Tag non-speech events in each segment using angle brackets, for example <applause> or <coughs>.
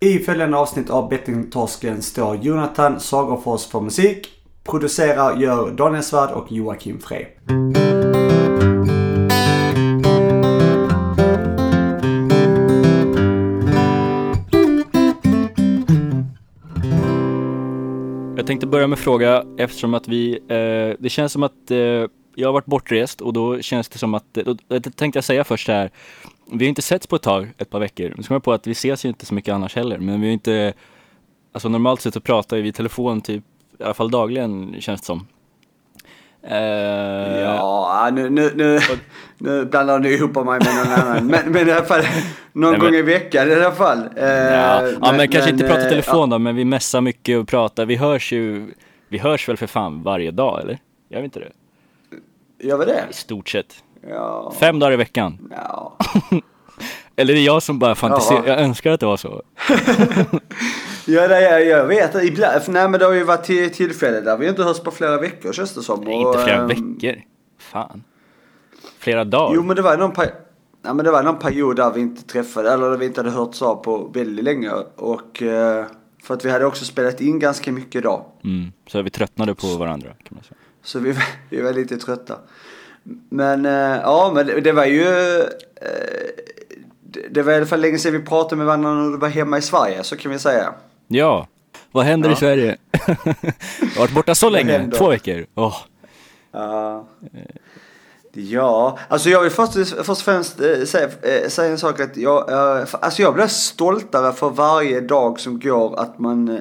I följande avsnitt av Bettingtorsken står Jonathan Sagerfors för musik. Producerar gör Daniel Svärd och Joakim Frey. Jag tänkte börja med fråga eftersom att vi, eh, det känns som att eh, jag har varit bortrest och då känns det som att, då, tänkte jag säga först här, vi har inte setts på ett tag, ett par veckor. Nu ska man på att vi ses ju inte så mycket annars heller, men vi har inte, alltså normalt sett så pratar vi i telefon typ, i alla fall dagligen känns det som. Eh, ja, nu, nu, nu, <laughs> nu blandar du ihop mig med någon annan. Men, men i alla fall någon Nej, men, gång i veckan i alla fall. Eh, ja, men, ja, men kanske inte prata i telefon ja. då, men vi messar mycket och pratar. Vi hörs ju, vi hörs väl för fan varje dag eller? Gör vi inte det? Gör vi det? I stort sett. Ja. Fem dagar i veckan. Ja. <laughs> eller det är jag som bara fantiserar, jag önskar att det var så. <laughs> Ja, det, jag, jag vet. Ibland, nej, men det har ju varit till tillfälle där vi inte hörts på flera veckor känns det som. Nej, inte flera och, veckor. Fan. Flera dagar. Jo, men det var någon, ja, men det var någon period där vi inte träffade, eller där vi inte hade hörts av på väldigt länge. Och eh, för att vi hade också spelat in ganska mycket då. Mm, så vi tröttnade på varandra kan man säga. Så vi, <laughs> vi var lite trötta. Men eh, ja, men det, var ju eh, det var i alla fall länge sedan vi pratade med varandra när du var hemma i Sverige, så kan vi säga. Ja, vad händer ja. i Sverige? <laughs> jag har varit borta så länge, två veckor. Oh. Ja. Ja, alltså jag vill först, först och främst äh, säga, säga en sak att jag, alltså jag blir stoltare för varje dag som går att man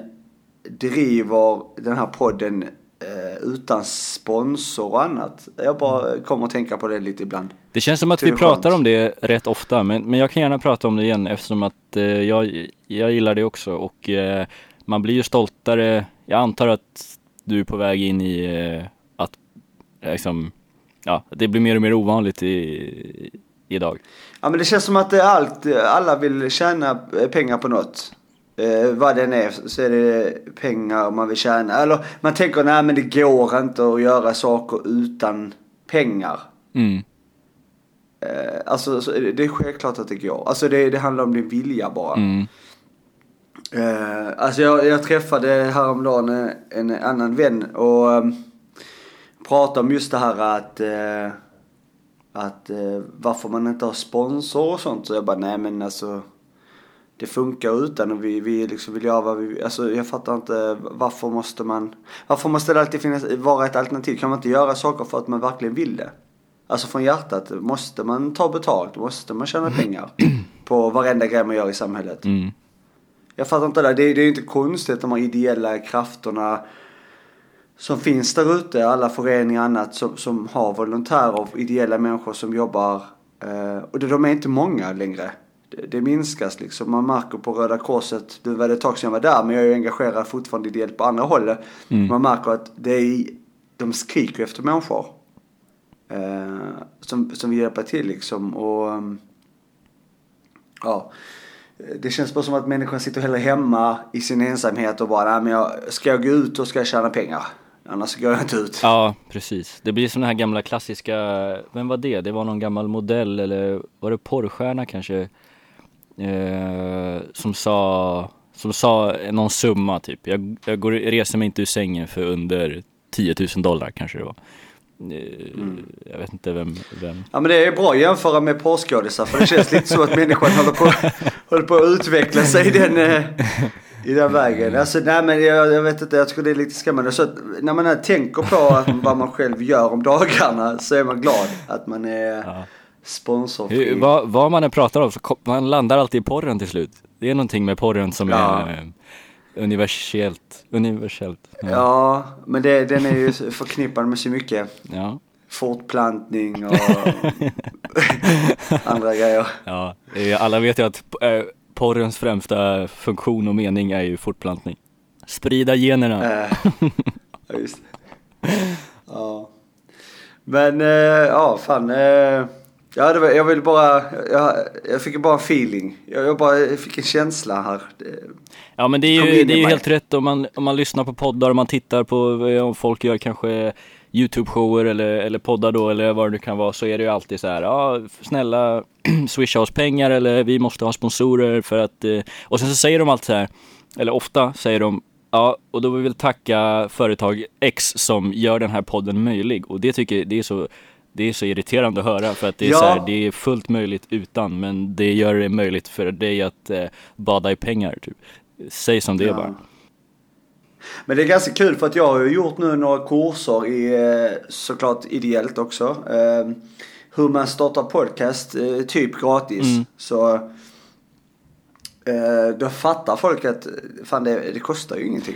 driver den här podden utan sponsor och annat. Jag bara kommer att tänka på det lite ibland. Det känns som att vi pratar om det rätt ofta, men, men jag kan gärna prata om det igen eftersom att eh, jag, jag gillar det också och eh, man blir ju stoltare. Jag antar att du är på väg in i eh, att liksom, ja, det blir mer och mer ovanligt i, idag. Ja men det känns som att det är allt, alla vill tjäna pengar på något. Eh, vad den är så är det pengar man vill tjäna. Eller man tänker nej men det går inte att göra saker utan pengar. Mm. Eh, alltså det är självklart att det går. Alltså det, det handlar om din vilja bara. Mm. Eh, alltså jag, jag träffade häromdagen en, en annan vän och um, pratade om just det här att uh, att uh, varför man inte har sponsor och sånt. Så jag bara nej men alltså det funkar utan och vi, vi liksom vill göra vad vi Alltså jag fattar inte varför måste man Varför måste det alltid finnas, vara ett alternativ? Kan man inte göra saker för att man verkligen vill det? Alltså från hjärtat, måste man ta betalt? Måste man tjäna pengar? På varenda grej man gör i samhället? Mm. Jag fattar inte det. Det är, det är inte konstigt de här ideella krafterna som finns där ute, alla föreningar och annat som, som har volontärer och ideella människor som jobbar. Eh, och de är inte många längre. Det, det, minskas liksom. Man märker på Röda Korset, det var det ett tag sedan jag var där men jag är ju engagerad fortfarande ideellt på andra hållet. Mm. Man märker att det är, de skriker efter människor. Eh, som, som vill hjälpa till liksom. Och ja det känns bara som att människan sitter hellre hemma i sin ensamhet och bara, nej men jag, ska jag gå ut då ska jag tjäna pengar. Annars går jag inte ut. Ja, precis. Det blir som den här gamla klassiska, vem var det? Det var någon gammal modell eller var det porrstjärna kanske? Eh, som sa, som sa någon summa typ. Jag, jag går, reser mig inte ur sängen för under 10 000 dollar kanske det var. Mm. Jag vet inte vem, vem. Ja men det är bra att jämföra med porrskådisar för det känns lite så att människan håller på, håller på att utveckla sig i den, eh, i den vägen. Alltså nej men jag, jag vet inte, jag tror det är lite skrämmande. Så att när man tänker på vad man själv gör om dagarna så är man glad att man är ja. Sponsorfri. Vad, vad man än pratar om så man landar alltid i porren till slut. Det är någonting med porren som ja. är universellt. universellt. Ja, ja men det, den är ju <laughs> förknippad med så mycket. Ja. Fortplantning och <laughs> <laughs> andra grejer. Ja, alla vet ju att eh, porrens främsta funktion och mening är ju fortplantning. Sprida generna. Äh, ja, just. Ja. Men, äh, ja fan. Äh, Ja, det var, jag vill bara, jag, jag fick bara feeling. Jag, jag, bara, jag fick en känsla här. Ja men det är ju, det är ju helt rätt om man, om man lyssnar på poddar, om man tittar på om folk gör kanske Youtube-shower eller, eller poddar då eller vad det nu kan vara så är det ju alltid så här, ja snälla <clears throat> swisha oss pengar eller vi måste ha sponsorer för att, eh, och sen så säger de alltid så här, eller ofta säger de, ja och då vill vi tacka företag X som gör den här podden möjlig och det tycker det är så det är så irriterande att höra för att det är, Ja. så här, det är fullt möjligt utan men det gör det möjligt för dig att eh, bada i pengar typ. Säg som det Ja. bara. Men det är ganska kul för att jag har ju gjort nu några kurser i eh, såklart ideellt också. Eh, hur man startar podcast eh, typ gratis. Mm. Så eh, då fattar folk att fan det, det kostar ju ingenting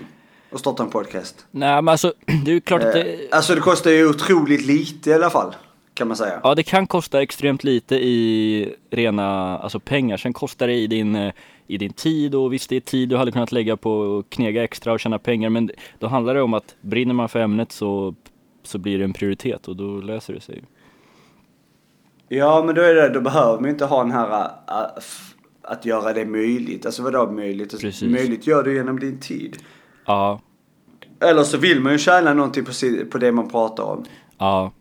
att starta en podcast. Nej men alltså <clears throat> det är ju klart att det, alltså det kostar ju otroligt lite i alla fall. Kan man säga. Ja, det kan kosta extremt lite i rena alltså pengar. Sen kostar det i din, eh, i din tid och visst det är tid du hade kunnat lägga på att knega extra och tjäna pengar. Men då handlar det om att brinner man för ämnet så, så blir det en prioritet och då löser det sig. Ja men då är det, då behöver man ju inte ha den här äh, att göra det möjligt. Alltså vadå möjligt? Alltså, Precis. möjligt gör du genom din tid. Ja, Eller så vill man ju tjäna någonting på, på det man pratar om. ja.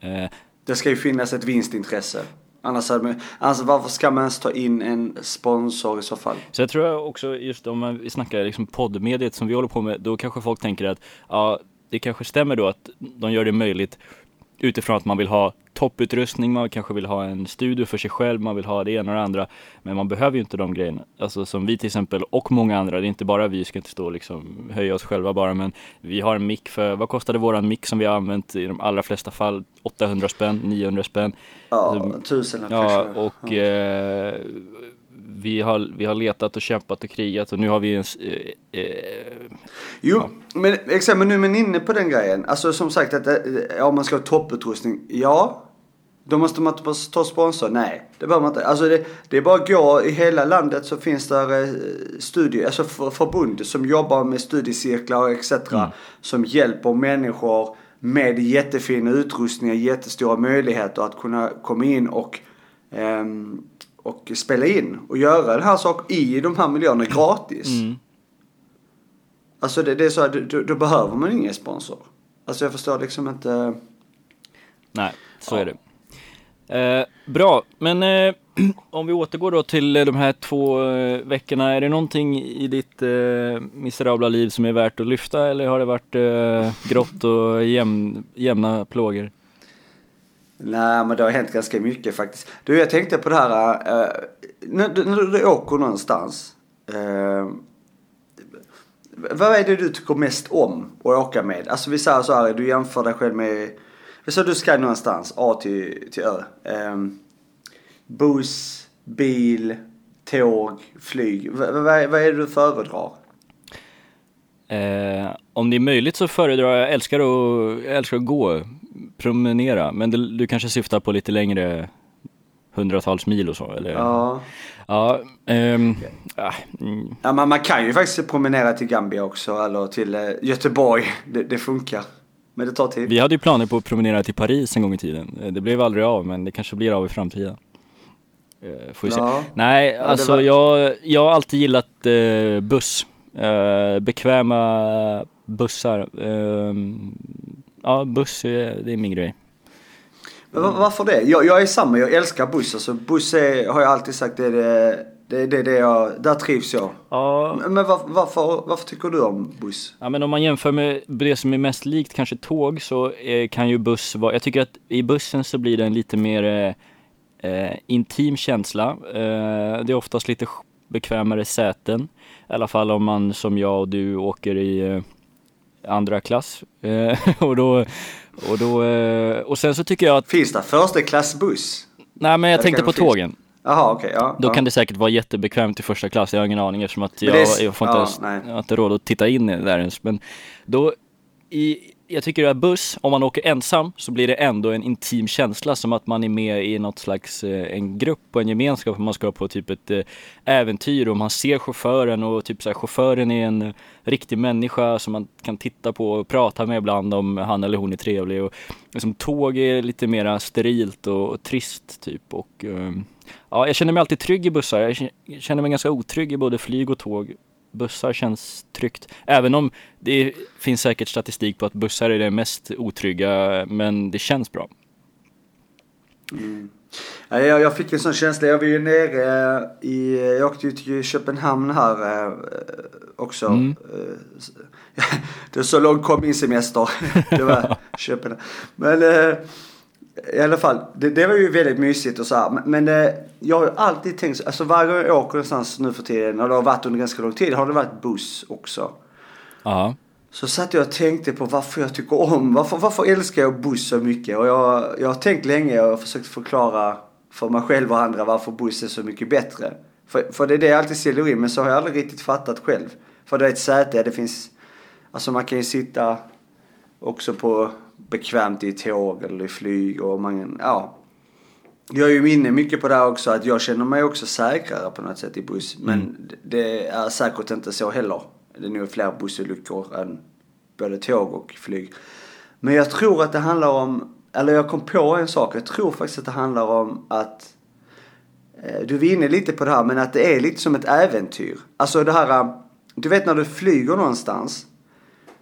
Eh, Det ska ju finnas ett vinstintresse. Annars, hade man, annars varför ska man ens ta in en sponsor i så fall? Så jag tror också just om man- vi snackar liksom poddmediet som vi håller på med, då kanske folk tänker att ja, det kanske stämmer då att de gör det möjligt utifrån att man vill ha topputrustning, man kanske vill ha en studio för sig själv, man vill ha det ena och det andra. Men man behöver ju inte de grejerna. Alltså som vi till exempel och många andra, det är inte bara vi, ska inte stå och liksom höja oss själva bara, men vi har en mick för, vad kostade våran mick som vi har använt i de allra flesta fall? 800 spänn, 900 spänn. Ja, tusen Ja, och eh, vi, har, vi har letat och kämpat och krigat och nu har vi en... Eh, eh, Jo, men exempel nu men inne på den grejen. Alltså som sagt att eh, om man ska ha topputrustning, ja. Då måste man ta sponsor? Nej, det behöver man inte. Alltså det, det är bara att gå i hela landet så finns det eh, studier, alltså för, förbund som jobbar med studiecirklar och etc. Som hjälper människor med jättefina utrustningar, jättestora möjligheter att kunna komma in och, ehm, och spela in och göra den här saken i de här miljöerna gratis. mm. Alltså det, det är så här, då, då behöver man ingen sponsor. Alltså jag förstår liksom inte. Nej, så Ja. är det. Eh, bra, men eh, <clears throat> om vi återgår då till eh, de här två eh, veckorna. Är det någonting i ditt eh, miserabla liv som är värt att lyfta eller har det varit eh, grått och jämn, jämna plågor? Nej men det har hänt ganska mycket faktiskt. Du jag tänkte på det här. eh, när, du- när du åker någonstans. Eh, vad är det du tycker mest om att åka med? Alltså vi säger så här, du jämför dig själv med. Vi säger du ska någonstans A till, till Ö. Eh, buss, bil, tåg, flyg. V- vad, vad är det du föredrar? Eh, om det är möjligt så föredrar jag, jag älskar att, jag älskar att gå, promenera, men det, du kanske syftar på lite längre hundratals mil och så eller? Ja. Ja, ehm, ah, mm, Ja, man, man kan ju faktiskt promenera till Gambia också eller till eh, Göteborg. <laughs> Det, det funkar. Men det tar tid. vi hade ju planer på att promenera till Paris en gång i tiden. Eh, Det blev aldrig av, men det kanske blir av i framtiden. Eh, får vi se. Ja. Nej, det alltså var- jag, jag har alltid gillat eh, buss. Eh, bekväma bussar. Ehm, ja, buss det är min grej. Men va- varför det? Jag, jag är samma, jag älskar buss. Alltså, buss är, har jag alltid sagt, det är det, det, det, det jag, där trivs jag. Ja, Men var, varför, varför tycker du om buss? Ja men om man jämför med det som är mest likt kanske tåg så eh, kan ju buss vara, jag tycker att i bussen så blir det en lite mer eh, eh, intim känsla. Eh, det är oftast lite bekvämare säten. I alla fall om man som jag och du åker i eh, andra klass. Eh, <laughs> och då, och då, eh, och sen så tycker jag att, Finns det första klass buss? nej men jag Det tänkte på finns. tågen. Jaha okej, ja. Då ja. kan det säkert vara jättebekvämt i första klass, jag har ingen aning eftersom att jag, är- jag får inte ja, ens, jag har inte råd att titta in där ens. Men då, i, jag tycker att buss, om man åker ensam så blir det ändå en intim känsla som att man är med i något slags, eh, en grupp och en gemenskap. Man ska på typ ett eh, äventyr och man ser chauffören och typ så här, chauffören är en riktig människa som man kan titta på och prata med ibland om han eller hon är trevlig. Och, liksom, tåg är lite mera sterilt och, och trist typ och um, Ja, jag känner mig alltid trygg i bussar. Jag känner mig ganska otrygg i både flyg och tåg bussar känns tryggt. Även om det finns säkert statistik på att bussar är det mest otrygga, men det känns bra. Mm. Ja, jag, jag fick en sån känsla. Jag var ju nere i, jag åkte ju till Köpenhamn här eh, också. Mm. Eh, <laughs> det så långt kom min semester. <laughs> det var Köpenhamn. Men eh, i alla fall, det, det, var ju väldigt mysigt och så här. Men, men eh, jag har ju alltid tänkt, alltså varje gång jag åker någonstans nu för tiden, och det har varit under ganska lång tid, har det varit buss också. Ja. Så satt jag och tänkte på varför jag tycker om, varför, varför älskar jag buss så mycket? Och jag, jag har tänkt länge och försökt förklara för mig själv och andra varför buss är så mycket bättre. För, för det är det jag alltid ställer in, men så har jag aldrig riktigt fattat själv. För det är ett säte, det finns, alltså man kan ju sitta också på bekvämt i tåg eller i flyg och man, ja. Jag är ju inne mycket på det här också att jag känner mig också säkrare på något sätt i buss. Men mm. det är säkert inte så heller. Det är nog fler bussolyckor än både tåg och flyg. Men jag tror att det handlar om, eller jag kom på en sak. Jag tror faktiskt att det handlar om att eh, du var inne lite på det här, men att det är lite som ett äventyr. Alltså det här, du vet när du flyger någonstans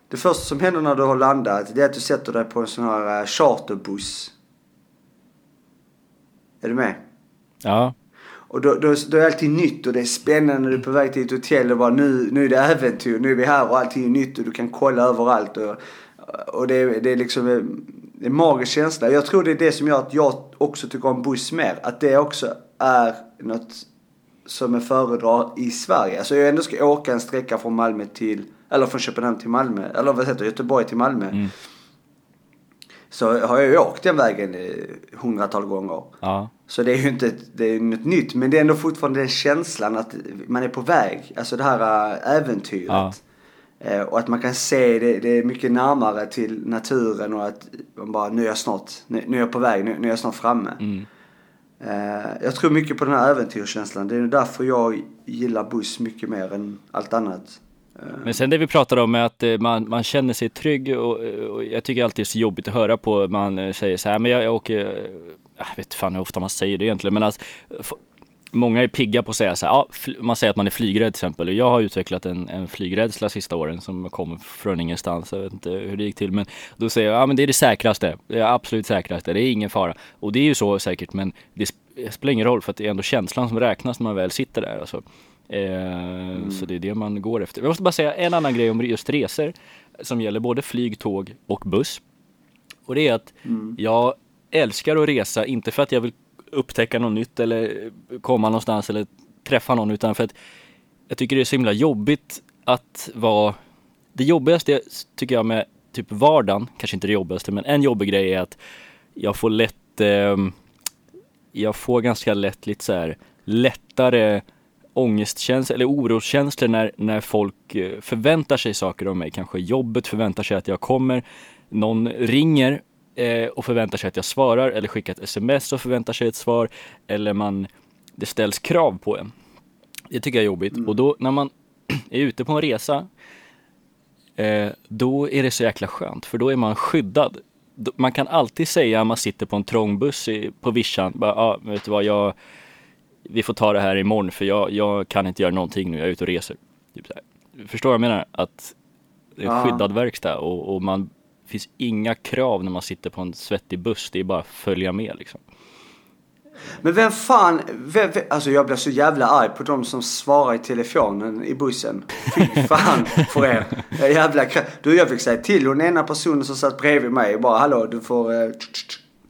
det första som händer när du har landat, det är att du sätter dig på en sån här eh, charterbuss. Är du med? Ja. Och då, då, då är allting nytt och det är spännande. Du är på väg till ett hotell och bara nu, nu är det äventyr. Nu är vi här och allting är nytt och du kan kolla överallt. Och, och det, är, det är liksom en magisk känsla. Jag tror det är det som gör att jag också tycker om buss mer. Att det också är något som jag föredrar i Sverige. Alltså jag ändå ska åka en sträcka från Malmö till eller från Köpenhamn till Malmö. Eller vad heter det? Göteborg till Malmö. Mm. Så har jag ju åkt den vägen hundratal gånger. Ja. Så det är ju inte det är något nytt. Men det är ändå fortfarande den känslan att man är på väg. Alltså det här äh, äventyret. Ja. Eh, och att man kan se det, det är mycket närmare till naturen och att man bara, nu är jag snart, nu, nu är jag på väg, nu, nu är jag snart framme. Mm. Eh, jag tror mycket på den här äventyrskänslan. Det är därför jag gillar buss mycket mer än allt annat. Men sen det vi pratade om är att eh, man, man känner sig trygg och, eh, och jag tycker alltid det är så jobbigt att höra på man eh, säger så här, men jag, jag åker, jag vet fan hur ofta man säger det egentligen, men alltså Många är pigga på att säga så här, ja, man säger att man är flygrädd till exempel. Jag har utvecklat en, en flygrädsla sista åren som kom från ingenstans. Jag vet inte hur det gick till men då säger jag, ja men det är det säkraste. Det är absolut säkraste, det är ingen fara. Och det är ju så säkert men det spelar ingen roll för att det är ändå känslan som räknas när man väl sitter där. Alltså. Eh, mm. Så det är det man går efter. Jag måste bara säga en annan grej om just resor som gäller både flyg, tåg och buss. Och det är att mm. jag älskar att resa, inte för att jag vill upptäcka något nytt eller komma någonstans eller träffa någon utan för att jag tycker det är så himla jobbigt att vara det jobbigaste tycker jag med typ vardagen, kanske inte det jobbigaste men en jobbig grej är att jag får lätt eh, jag får ganska lätt lite så här lättare ångestkänslor eller oroskänslor när, när folk eh, förväntar sig saker av mig. Kanske jobbet förväntar sig att jag kommer. Någon ringer eh, och förväntar sig att jag svarar eller skickar ett sms och förväntar sig ett svar. Eller man, det ställs krav på en. Det tycker jag är jobbigt. Mm. Och då när man <clears throat> är ute på en resa eh, då är det så jäkla skönt för då är man skyddad. Man kan alltid säga man sitter på en trång buss i, på vischan, bara, ah, vet du vad, jag vi får ta det här imorgon för jag, jag kan inte göra någonting nu, jag är ute och reser. Typ. Förstår vad jag menar? Att det är skyddad verkstad och, och man finns inga krav när man sitter på en svettig buss, det är bara att följa med liksom. Men vem fan, vem, vem, alltså jag blir så jävla arg på de som svarar i telefonen i bussen. Fy fan för er. Jävla Du jag fick säga till hon ena personen som satt bredvid mig bara hallå du får, eh,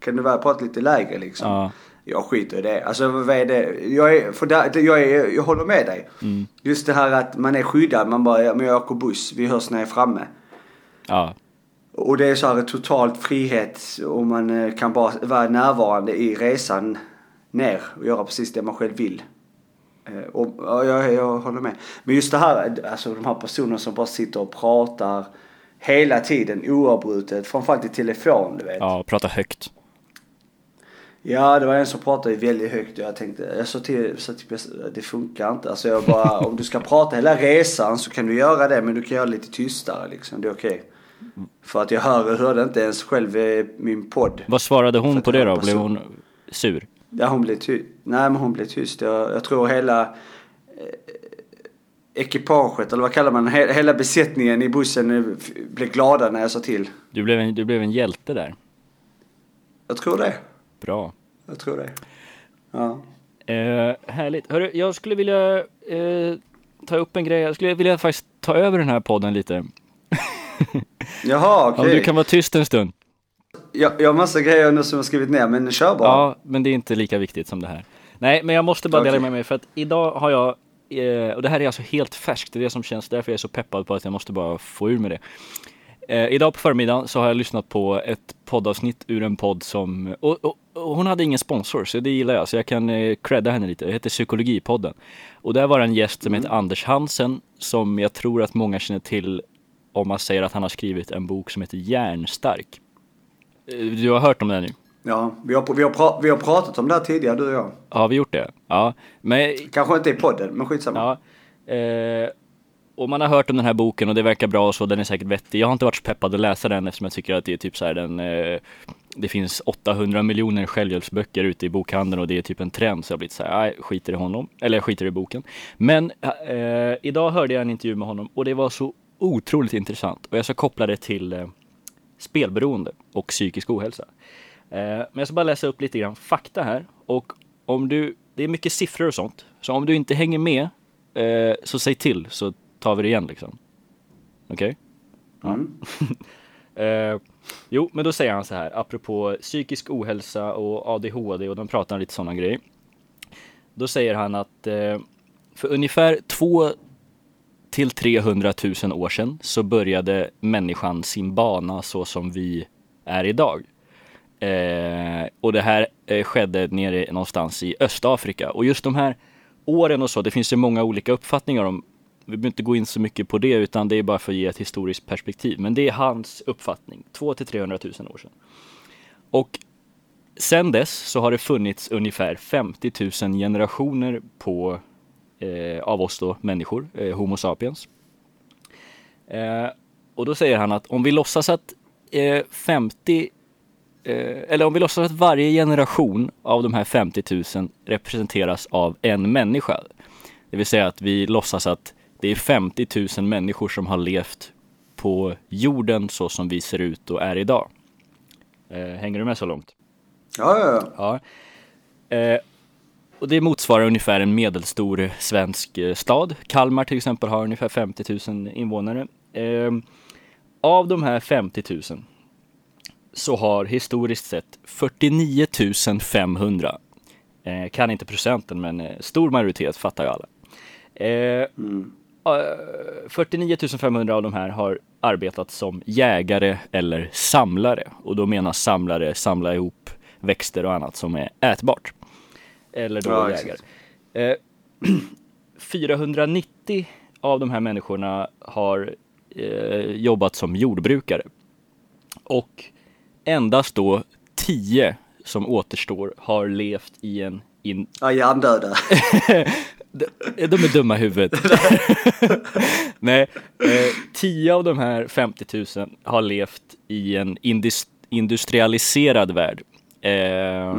kan du väl prata lite lägre liksom. Ja jag skiter i det. Alltså vad är det? Jag, är, för där, jag, är, jag håller med dig. Mm. Just det här att man är skyddad. Man bara, men jag åker buss. Vi hörs när jag är framme. Ja. Och det är så här totalt frihet och man eh, kan bara vara närvarande i resan ner och göra precis det man själv vill. Eh, och, ja, jag, jag håller med. Men just det här, alltså de här personerna som bara sitter och pratar hela tiden oavbrutet, framförallt i telefon du vet. Ja, pratar högt. Ja, det var en som pratade väldigt högt och jag tänkte, jag sa till, så typ, det funkar inte. Alltså jag bara, om du ska prata hela resan så kan du göra det men du kan göra det lite tystare liksom. Det är okej. Okay. För att jag hör, hörde inte ens själv min podd. Vad svarade hon på det då? Blev hon sur? Ja, hon blev tyst. Nej, men hon blev tyst. Jag, jag tror hela... Eh, ekipaget, eller vad kallar man He Hela besättningen i bussen eh, blev glada när jag sa till. Du blev en, du blev en hjälte där. Jag tror det. Bra. Jag tror det. Ja. Eh, härligt. Hörru, jag skulle vilja eh, ta upp en grej. Jag skulle vilja faktiskt ta över den här podden lite. <laughs> Jaha, okej. Om du kan vara tyst en stund. Jag, jag har massa grejer nu som jag skrivit ner, men kör bara. Ja, men det är inte lika viktigt som det här. Nej, men jag måste bara dela Okej. med mig för att idag har jag, eh, och det här är alltså helt färskt, det är det som känns, därför jag är så peppad på att jag måste bara få ur med det. Eh, idag på förmiddagen så har jag lyssnat på ett poddavsnitt ur en podd som, och, och hon hade ingen sponsor så det gillar jag, så jag kan eh, credda henne lite. Det heter Psykologipodden. Och där var en gäst som heter Anders Hansen som jag tror att många känner till om man säger att han har skrivit en bok som heter Järnstark. Eh, Du har hört om den nu? Ja, vi har, vi, har vi har pratat om det här tidigare, du och jag. Har vi gjort det? Ja, men Kanske inte i podden, men skitsamma. ja. Eh, och man har hört om den här boken och det verkar bra och så, den är säkert vettig. Jag har inte varit så peppad att läsa den eftersom jag tycker att det är typ så här den eh, Det finns 800 miljoner självhjälpsböcker ute i bokhandeln och det är typ en trend så jag har blivit så här, nej, skiter i honom. Eller jag skiter i boken. Men eh, idag hörde jag en intervju med honom och det var så otroligt intressant och jag ska koppla det till eh, spelberoende och psykisk ohälsa. Eh, men jag ska bara läsa upp lite grann fakta här och om du, det är mycket siffror och sånt, så om du inte hänger med eh, så säg till så tar vi det igen liksom. Okej? Mm. <laughs> Eh, jo, men då säger han så här, apropå psykisk ohälsa och ADHD och de pratar lite sådana grejer. Då säger han att eh, för ungefär 2 till 300 000 år sedan så började människan sin bana så som vi är idag. Eh, och det här eh, skedde nere någonstans i Östafrika. Och just de här åren och så, det finns ju många olika uppfattningar om. Vi behöver inte gå in så mycket på det, utan det är bara för att ge ett historiskt perspektiv. Men det är hans uppfattning, 200 till 300 000 år sedan. Och sen dess så har det funnits ungefär 50 000 generationer på, eh, av oss då, människor, eh, Homo sapiens. Eh, och då säger han att om vi låtsas att eh, 50 eh, eller om vi låtsas att varje generation av de här 50 000 representeras av en människa. Det vill säga att vi låtsas att det är 50 000 människor som har levt på jorden så som vi ser ut och är idag. Eh, hänger du med så långt? Ja, ja, ja. Ja. Eh, och det motsvarar ungefär en medelstor svensk eh, stad. Kalmar till exempel har ungefär 50 000 invånare. Av de här 50 000 så har historiskt sett 49 500, eh, kan inte procenten men stor majoritet fattar ju alla. Mm. Eh, 49 500 av de här har arbetat som jägare eller samlare. Och då menas samlare samla ihop växter och annat som är ätbart. Eller då Ja, jägare. Eh, <clears throat> 490 av de här människorna har eh, jobbat som jordbrukare. Och endast då 10 som återstår har levt i en in, Ja, hjärndöda. <laughs> de, de är dumma i huvudet. <laughs> Nej, eh, 10 av de här 50 000 har levt i en indus, industrialiserad värld. Eh,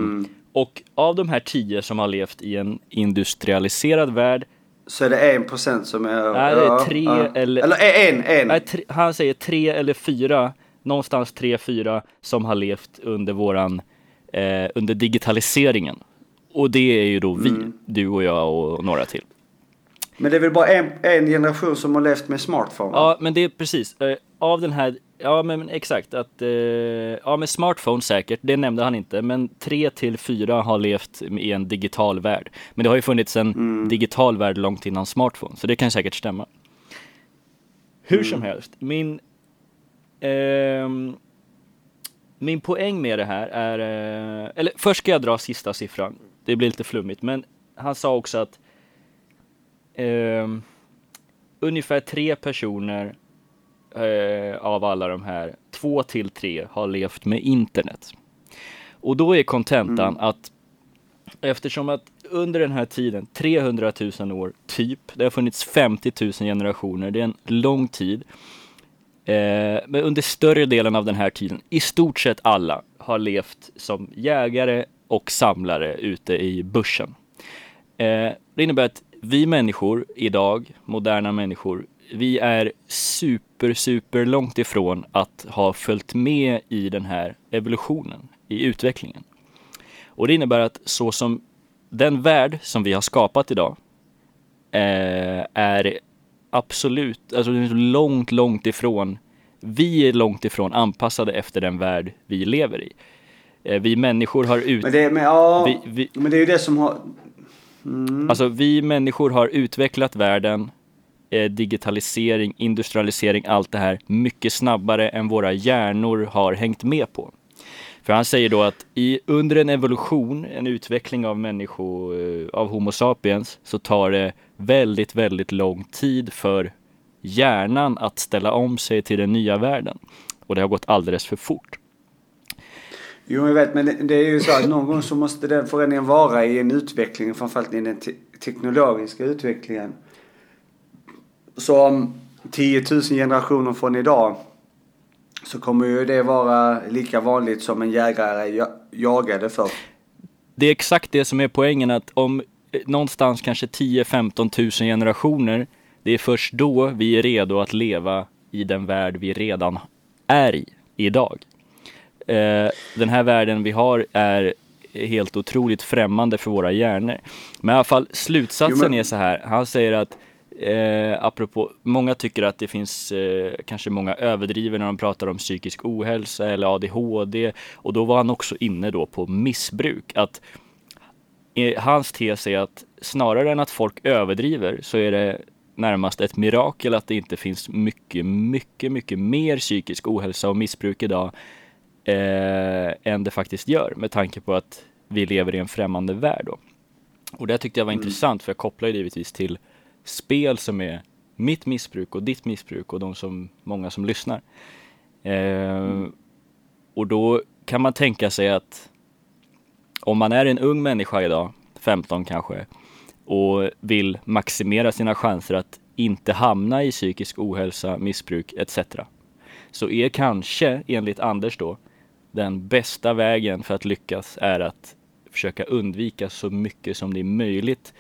Och av de här 10 som har levt i en industrialiserad värld, Så är det en procent som är... Nej, det är tre eller- Eller en, en. nej, tre, han säger tre eller fyra, någonstans tre, fyra som har levt under våran, eh, under digitaliseringen. Och det är ju då vi, du och jag och några till. Men det är väl bara en, en generation som har levt med smartphone? Ja, men det är precis. Eh, av den här, ja men exakt, att, eh, ja med smartphone säkert, det nämnde han inte, men tre till fyra har levt i en digital värld. Men det har ju funnits en digital värld långt innan smartphone, så det kan säkert stämma. Hur som helst, min, ehm, min poäng med det här är, eh, eller först ska jag dra sista siffran, det blir lite flummigt, men han sa också att ehm, ungefär tre personer eh, av alla de här, två till tre, har levt med internet. Och då är kontentan att eftersom att under den här tiden, 300 000 år typ, det har funnits 50 000 generationer, det är en lång tid. Eh, men under större delen av den här tiden, i stort sett alla, har levt som jägare och samlare ute i börsen. Eh, det innebär att vi människor idag, moderna människor, vi är super, super långt ifrån att ha följt med i den här evolutionen, i utvecklingen. Och det innebär att så som den värld som vi har skapat idag eh, är absolut, alltså långt, långt ifrån, vi är långt ifrån anpassade efter den värld vi lever i. Eh, vi människor har ut... Men det, men, ja, vi, vi, men det är ju det som har... Mm. Alltså vi människor har utvecklat världen, eh, digitalisering, industrialisering, allt det här mycket snabbare än våra hjärnor har hängt med på. För han säger då att i, under en evolution, en utveckling av människo, eh, av Homo sapiens, så tar det väldigt, väldigt lång tid för hjärnan att ställa om sig till den nya världen. Och det har gått alldeles för fort. Jo, jag vet, men det, är ju så att någon gång så måste den förändringen vara i en utveckling, framförallt i den te teknologiska utvecklingen. Så om 10 000 generationer från idag så kommer ju det vara lika vanligt som en jägare jagade för. Det är exakt det som är poängen att om eh, någonstans kanske 10-15 000 generationer, det är först då vi är redo att leva i den värld vi redan är i idag. Eh, den här världen vi har är helt otroligt främmande för våra hjärnor. Men i alla fall slutsatsen jo, men... är så här, han säger att Eh, apropå, många tycker att det finns eh, kanske många överdriver när de pratar om psykisk ohälsa eller ADHD och då var han också inne då på missbruk. Att eh, hans tes är att snarare än att folk överdriver så är det närmast ett mirakel att det inte finns mycket, mycket, mycket mer psykisk ohälsa och missbruk idag eh, än det faktiskt gör med tanke på att vi lever i en främmande värld. Då. Och det tyckte jag var mm. intressant för jag kopplar givetvis till spel som är mitt missbruk och ditt missbruk och de som, många som lyssnar. Eh, mm. Och då kan man tänka sig att om man är en ung människa idag, 15 kanske, och vill maximera sina chanser att inte hamna i psykisk ohälsa, missbruk etc. Så är kanske, enligt Anders då, den bästa vägen för att lyckas är att försöka undvika så mycket som det är möjligt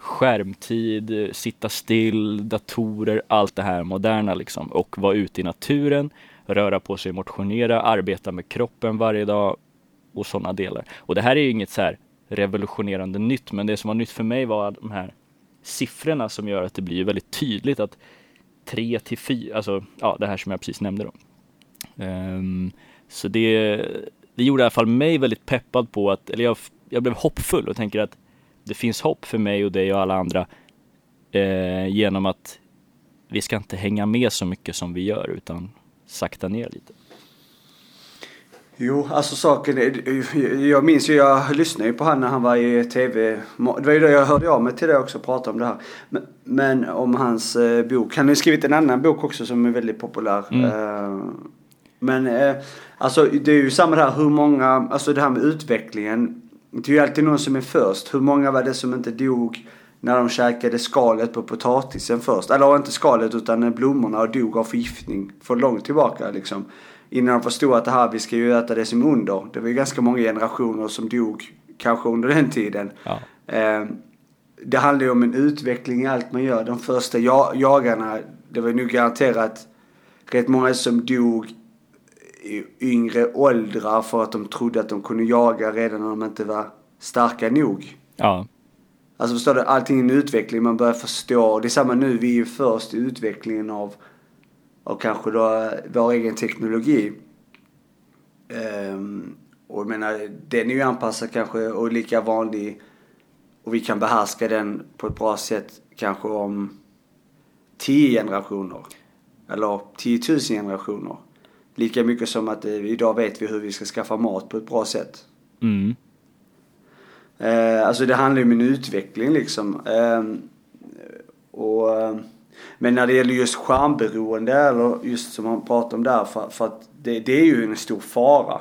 skärmtid, sitta still, datorer, allt det här moderna liksom. Och vara ute i naturen, röra på sig, motionera, arbeta med kroppen varje dag och sådana delar. Och det här är ju inget så här revolutionerande nytt, men det som var nytt för mig var de här siffrorna som gör att det blir väldigt tydligt att 3 till 4, alltså ja, det här som jag precis nämnde då. Um, så det, det gjorde i alla fall mig väldigt peppad på att, eller jag, jag blev hoppfull och tänker att det finns hopp för mig och dig och alla andra eh, genom att vi ska inte hänga med så mycket som vi gör utan sakta ner lite. Jo, alltså saken är, jag minns ju, jag lyssnade ju på han när han var i tv. Det var ju då jag hörde av mig till det också och pratade om det här. Men, men om hans eh, bok. Han har ju skrivit en annan bok också som är väldigt populär. Mm. Eh, men eh, alltså det är ju samma där hur många, alltså det här med utvecklingen. Det är ju alltid någon som är först. Hur många var det som inte dog när de käkade skalet på potatisen först? Eller inte skalet utan blommorna och dog av förgiftning för långt tillbaka liksom. Innan de förstod att det här, vi ska ju äta det som under. Det var ju ganska många generationer som dog kanske under den tiden. Ja. Eh, det handlar ju om en utveckling i allt man gör. De första jagarna, det var ju nog garanterat rätt många som dog yngre åldrar för att de trodde att de kunde jaga redan när de inte var starka nog. Ja. Alltså förstår du, allting är en utveckling, man börjar förstå. Det är samma nu, vi är ju först i utvecklingen av, av kanske då vår egen teknologi. Um, och jag menar, den är ju anpassad kanske och lika vanlig och vi kan behärska den på ett bra sätt kanske om tio generationer. Eller tiotusen generationer. Lika mycket som att eh, idag vet vi hur vi ska skaffa mat på ett bra sätt. Mm. Eh, alltså det handlar ju om en utveckling liksom. Eh, och, men när det gäller just skärmberoende eller just som man pratar om där för, för att det, det är ju en stor fara.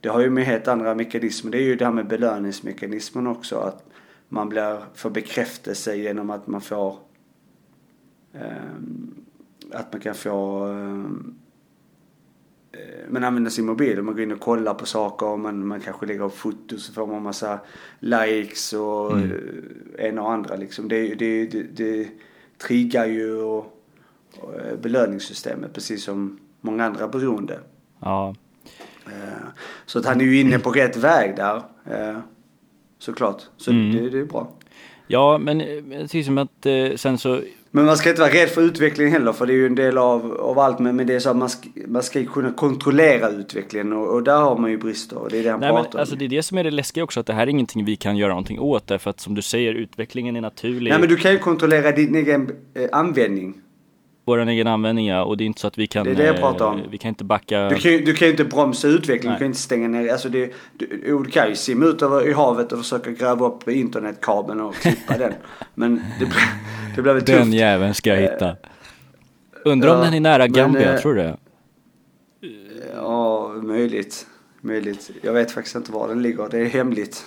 Det har ju med helt andra mekanismer. Det är ju det här med belöningsmekanismen också. Att man blir för bekräftelse genom att man får eh, att man kan få eh, man använder sin mobil och man går in och kollar på saker och man, man kanske lägger upp foton så får man massa likes och Mm. eh, en och andra liksom. Det, det, det, det triggar ju och, och eh, belöningssystemet precis som många andra beroende. Ja, Eh, Så att han är ju inne på rätt väg där. eh, Såklart. Så Mm. det, det är bra. ja men eh, tycker som att eh, sen så Men man ska inte vara rädd för utveckling heller för det är ju en del av, av allt. Men, men det är så att man ska, man ska kunna kontrollera utvecklingen och, och där har man ju brister. Och det är det han Nej men pratar alltså om. det är det som är det läskiga också att det här är ingenting vi kan göra någonting åt därför att som du säger utvecklingen är naturlig. Nej men du kan ju kontrollera din egen eh, användning. Vår egen användning ja, och det är inte så att vi kan Det är det jag eh, pratar om. Vi kan inte backa Du kan, ju, du kan inte bromsa utvecklingen, du kan inte stänga ner. Alltså det, du, du kan ju simma ut över, i havet och försöka gräva upp internetkabeln och klippa den. <laughs> Men det, det blir väl Den tufft. jäveln ska jag hitta. Undrar om ja, den är nära men, Gambia, eh, tror du det? Ja, möjligt. Möjligt. Jag vet faktiskt inte var den ligger. Det är hemligt.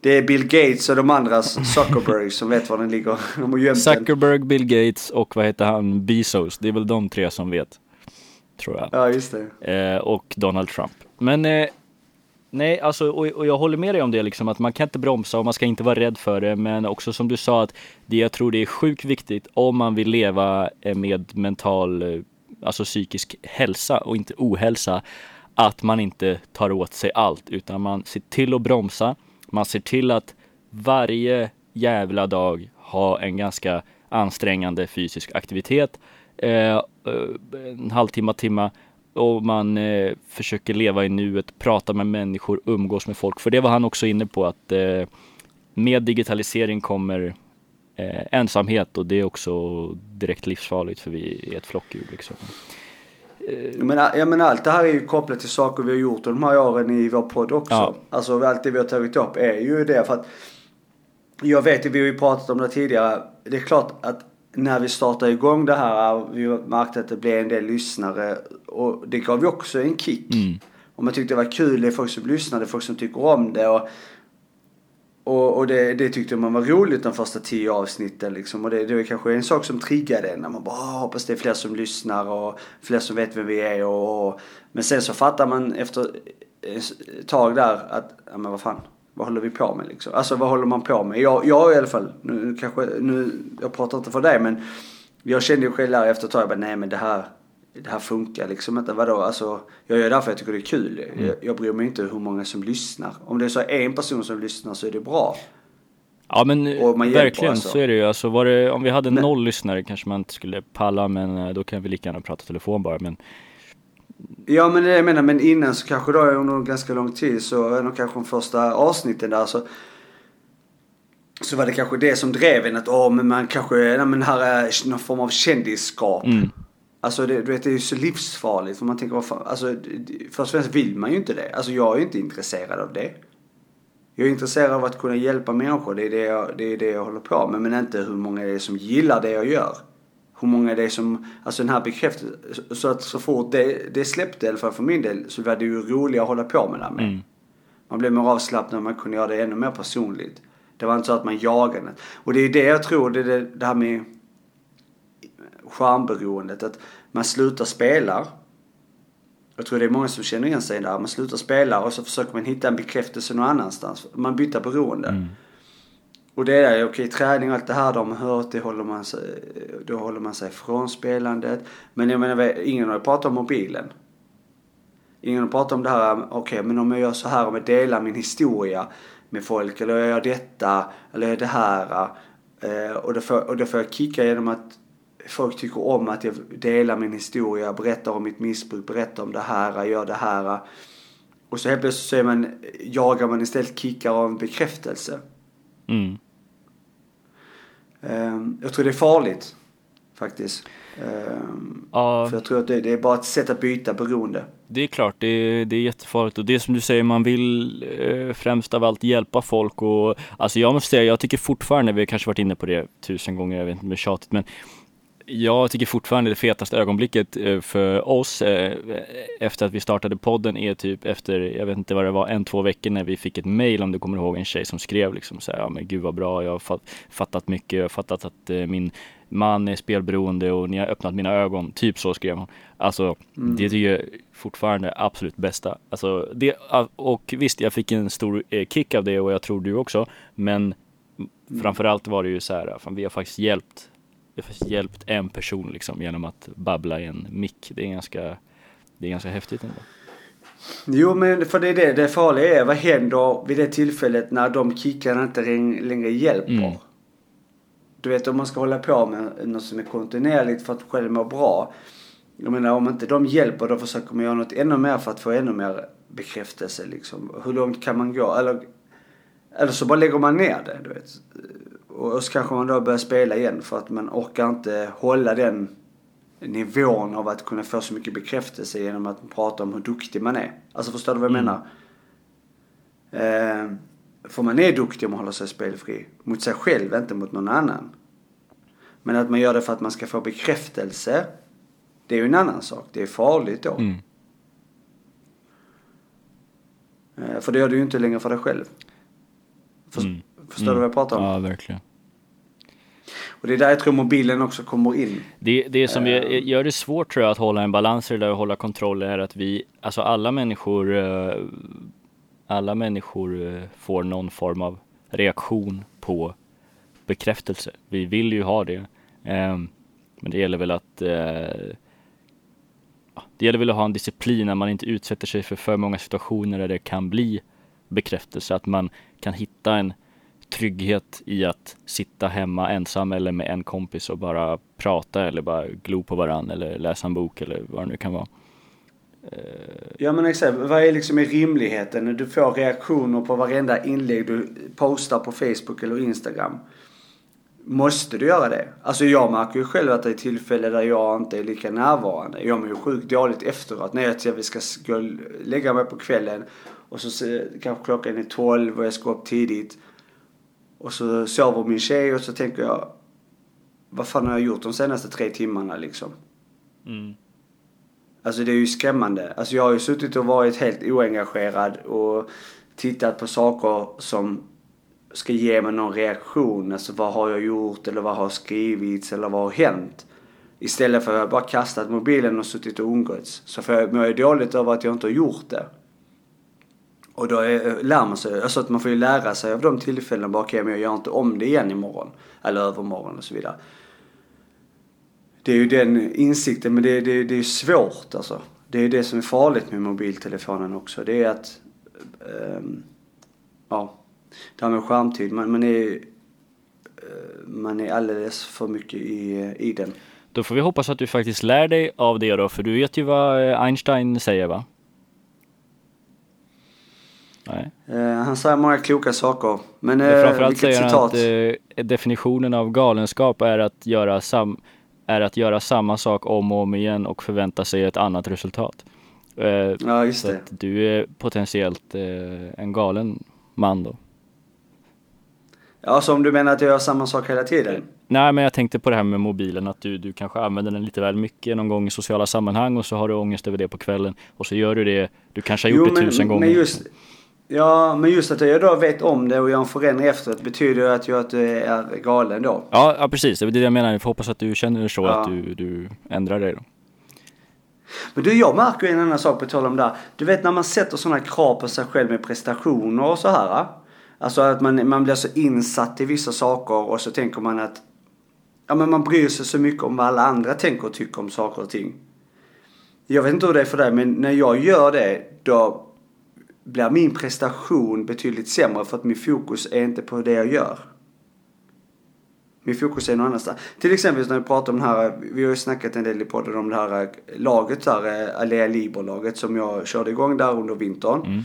Det är Bill Gates och de andra Zuckerberg som vet var den ligger. <laughs> De har. Zuckerberg, Bill Gates och vad heter han, Bezos. Det är väl de tre som vet. Tror jag. Ja, just det. Eh, och Donald Trump. Men eh, nej, alltså och, och jag håller med dig om det liksom att man kan inte bromsa och man ska inte vara rädd för det. Men också som du sa att det jag tror det är sjukt viktigt om man vill leva eh, med mental, eh, alltså psykisk hälsa och inte ohälsa. Att man inte tar åt sig allt utan man ser till att bromsa. Man ser till att varje jävla dag ha en ganska ansträngande fysisk aktivitet. Eh, eh en halvtimme, timme och man eh, försöker leva i nuet, prata med människor, umgås med folk. För det var han också inne på att eh, med digitalisering kommer eh, ensamhet och det är också direkt livsfarligt för vi är ett flockdjur liksom. Jag menar, jag menar, allt det här är ju kopplat till saker vi har gjort de här åren i vår podd också. Ja. Alltså allt det vi har tagit upp är ju det för att jag vet ju, vi har ju pratat om det tidigare. Det är klart att när vi startade igång det här, vi märkte att det blev en del lyssnare och det gav ju också en kick. Mm. Och man tyckte det var kul, det är folk som är folk som tycker om det. Och, och, och det, det tyckte man var roligt de första tio avsnitten liksom. Och det, det var kanske en sak som triggade en. När man bara ah, hoppas det är fler som lyssnar och fler som vet vem vi är. Och, och. Men sen så fattar man efter ett tag där att, ja men vad fan. Vad håller vi på med liksom? Alltså vad håller man på med? Jag, jag i alla fall, nu, nu kanske, nu, jag pratar inte för dig men jag kände ju själv där efter ett tag, jag bara, nej men det här, det här funkar liksom inte. Vadå? Alltså, jag gör det här för jag tycker det är kul. Jag, jag bryr mig inte hur många som lyssnar. Om det är så en person som lyssnar så är det bra. Ja men verkligen alltså. så är det ju. Alltså var det, om vi hade Men- noll lyssnare kanske man inte skulle palla men eh, då kan vi lika gärna prata telefon bara. Men Ja men det jag menar, men innan så kanske då under ganska lång tid så, eller kanske de första avsnitten där så så var det kanske det som drev en att åh men man kanske, nej men här är någon form av kändisskap. Mm. Alltså det, du vet det är ju så livsfarligt för man tänker vad fan, alltså först och främst vill man ju inte det. Alltså jag är ju inte intresserad av det. Jag är intresserad av att kunna hjälpa människor, det är det jag, det är det jag håller på med. Men inte hur många det är som gillar det jag gör. Hur många det är som, alltså den här bekräftelsen. Så att så fort det, det släppte, i alla fall för min del, så var det ju roligare att hålla på med det här med. Mm. Man blev mer avslappnad, man kunde göra det ännu mer personligt. Det var inte så att man jagade. Och det är det jag tror, det det, det här med skärmberoendet. Att man slutar spela. Jag tror det är många som känner igen sig där. Man slutar spela och så försöker man hitta en bekräftelse någon annanstans. Man byter beroende. Mm. Och det är okej träning och allt det här de har hört, det håller man sig, då håller man sig från spelandet. Men jag menar, ingen har pratat om mobilen. Ingen har pratat om det här, okej men om jag gör så här, om jag delar min historia med folk, eller jag gör detta, eller jag gör det här. Eh, och, då får, och då får jag kicka genom att folk tycker om att jag delar min historia, berättar om mitt missbruk, berättar om det här, gör det här. Och så helt plötsligt så är man, jagar man istället kickar av en bekräftelse. Mm. Ehm, jag tror det är farligt. Faktiskt. Ehm, Ja, För jag tror att det, det är bara ett sätt att byta beroende. det är klart, det är, det är jättefarligt och det är som du säger, man vill eh, främst av allt hjälpa folk och alltså jag måste säga, jag tycker fortfarande, vi har kanske varit inne på det tusen gånger, jag vet inte om det är tjatigt, men jag tycker fortfarande det fetaste ögonblicket eh, för oss eh, efter att vi startade podden är typ efter, jag vet inte vad det var, en, två veckor när vi fick ett mail om du kommer ihåg en tjej som skrev liksom så här, ja men gud vad bra, jag har fatt- fattat mycket, jag har fattat att eh, min man är spelberoende och ni har öppnat mina ögon. Typ så skrev hon. Alltså mm. det tycker jag fortfarande absolut bästa. Alltså det, och visst jag fick en stor kick av det och jag tror du också. Men mm. framförallt var det ju så här, fan, vi har faktiskt hjälpt vi har hjälpt en person liksom genom att babbla i en mick. Det är ganska, det är ganska häftigt ändå. Jo men för det är det, det farliga är vad händer vid det tillfället när de kickarna inte längre hjälper. Mm. Du vet om man ska hålla på med något som är kontinuerligt för att själv må bra. Jag menar om inte de hjälper då försöker man göra något ännu mer för att få ännu mer bekräftelse liksom. Hur långt kan man gå? Eller, eller så bara lägger man ner det du vet. Och så kanske man då börjar spela igen för att man orkar inte hålla den nivån av att kunna få så mycket bekräftelse genom att prata om hur duktig man är. Alltså förstår du vad jag mm. menar? Eh, för man är duktig om man håller sig spelfri. Mot sig själv, inte mot någon annan. Men att man gör det för att man ska få bekräftelse, det är ju en annan sak. Det är farligt då. Mm. Eh, för det gör du ju inte längre för dig själv. För, mm. Förstår mm. du vad jag pratar om? Ja, verkligen. Och det är där jag tror mobilen också kommer in. Det, det som uh, gör det svårt tror jag att hålla en balans i det där och hålla kontroll är att vi, alltså alla människor, uh, alla människor uh, får någon form av reaktion på bekräftelse. Vi vill ju ha det. Um, men det gäller väl att det gäller väl att ha en disciplin när man inte utsätter sig för för många situationer där det kan bli bekräftelse. Att man kan hitta en trygghet i att sitta hemma ensam eller med en kompis och bara prata eller bara glo på varann eller läsa en bok eller vad det nu kan vara. Eh, ja men exakt, vad är liksom i rimligheten när du får reaktioner på varenda inlägg du postar på Facebook eller Instagram? Måste du göra det? Alltså jag märker ju själv att det är tillfällen där jag inte är lika närvarande. Jag mår ju sjukt dåligt efteråt när jag vi ska gå och lägga mig på kvällen och så kanske klockan är 12 och jag ska upp tidigt. Och så sover min tjej och så tänker jag, vad fan har jag gjort de senaste tre timmarna liksom? Mm. Alltså det är ju skrämmande. Alltså jag har ju suttit och varit helt oengagerad och tittat på saker som ska ge mig någon reaktion. Alltså vad har jag gjort eller vad har skrivits eller vad har hänt? Istället för att jag bara kastat mobilen och suttit och umgåtts. Så får jag, mår jag dåligt över att jag inte har gjort det. Och då är, lär man sig, alltså att man får ju lära sig av de tillfällena bara, okej okay, men jag gör inte om det igen imorgon. Eller övermorgon och så vidare. Det är ju den insikten, men det, det, det är svårt alltså. Det är det som är farligt med mobiltelefonen också. Det är att, um, ja, det här med skärmtid, man, man är, uh, man är alldeles för mycket i, i den. Då får vi hoppas att du faktiskt lär dig av det då, för du vet ju vad eh, Einstein säger va? Nej. Uh, han säger många kloka saker. Men, uh, framförallt säger han att uh, definitionen av galenskap är att, göra sam är att göra samma sak om och om igen och förvänta sig ett annat resultat. ja, just så det. Att du är potentiellt en galen man då. Ja, så om du menar att jag gör samma sak hela tiden? Nej, men jag tänkte på det här med mobilen, att du, du kanske använder den lite väl mycket någon gång i sociala sammanhang och så har du ångest över det på kvällen och så gör du det, du kanske har gjort jo, det tusen gånger. Men just, Ja, men just att jag då vet om det och gör en förändring efteråt betyder ju att jag du är galen då. Ja, ja precis. Det är det jag menar. Jag får hoppas att du känner så, ja. att du, du ändrar dig då. Men du, jag märker en annan sak på tal om det här. Du vet när man sätter sådana krav på sig själv med prestationer och så här. Alltså att man, man blir så insatt i vissa saker och så tänker man att ja, men man bryr sig så mycket om vad alla andra tänker och tycker om saker och ting. Jag vet inte hur det är för dig, men när jag gör det då blir min prestation betydligt sämre för att min fokus är inte på det jag gör. Min fokus är någon annanstans. Till exempel när vi pratar om det här, vi har ju snackat en del i podden om det här laget där, Alea Liber-laget som jag körde igång där under vintern. Mm.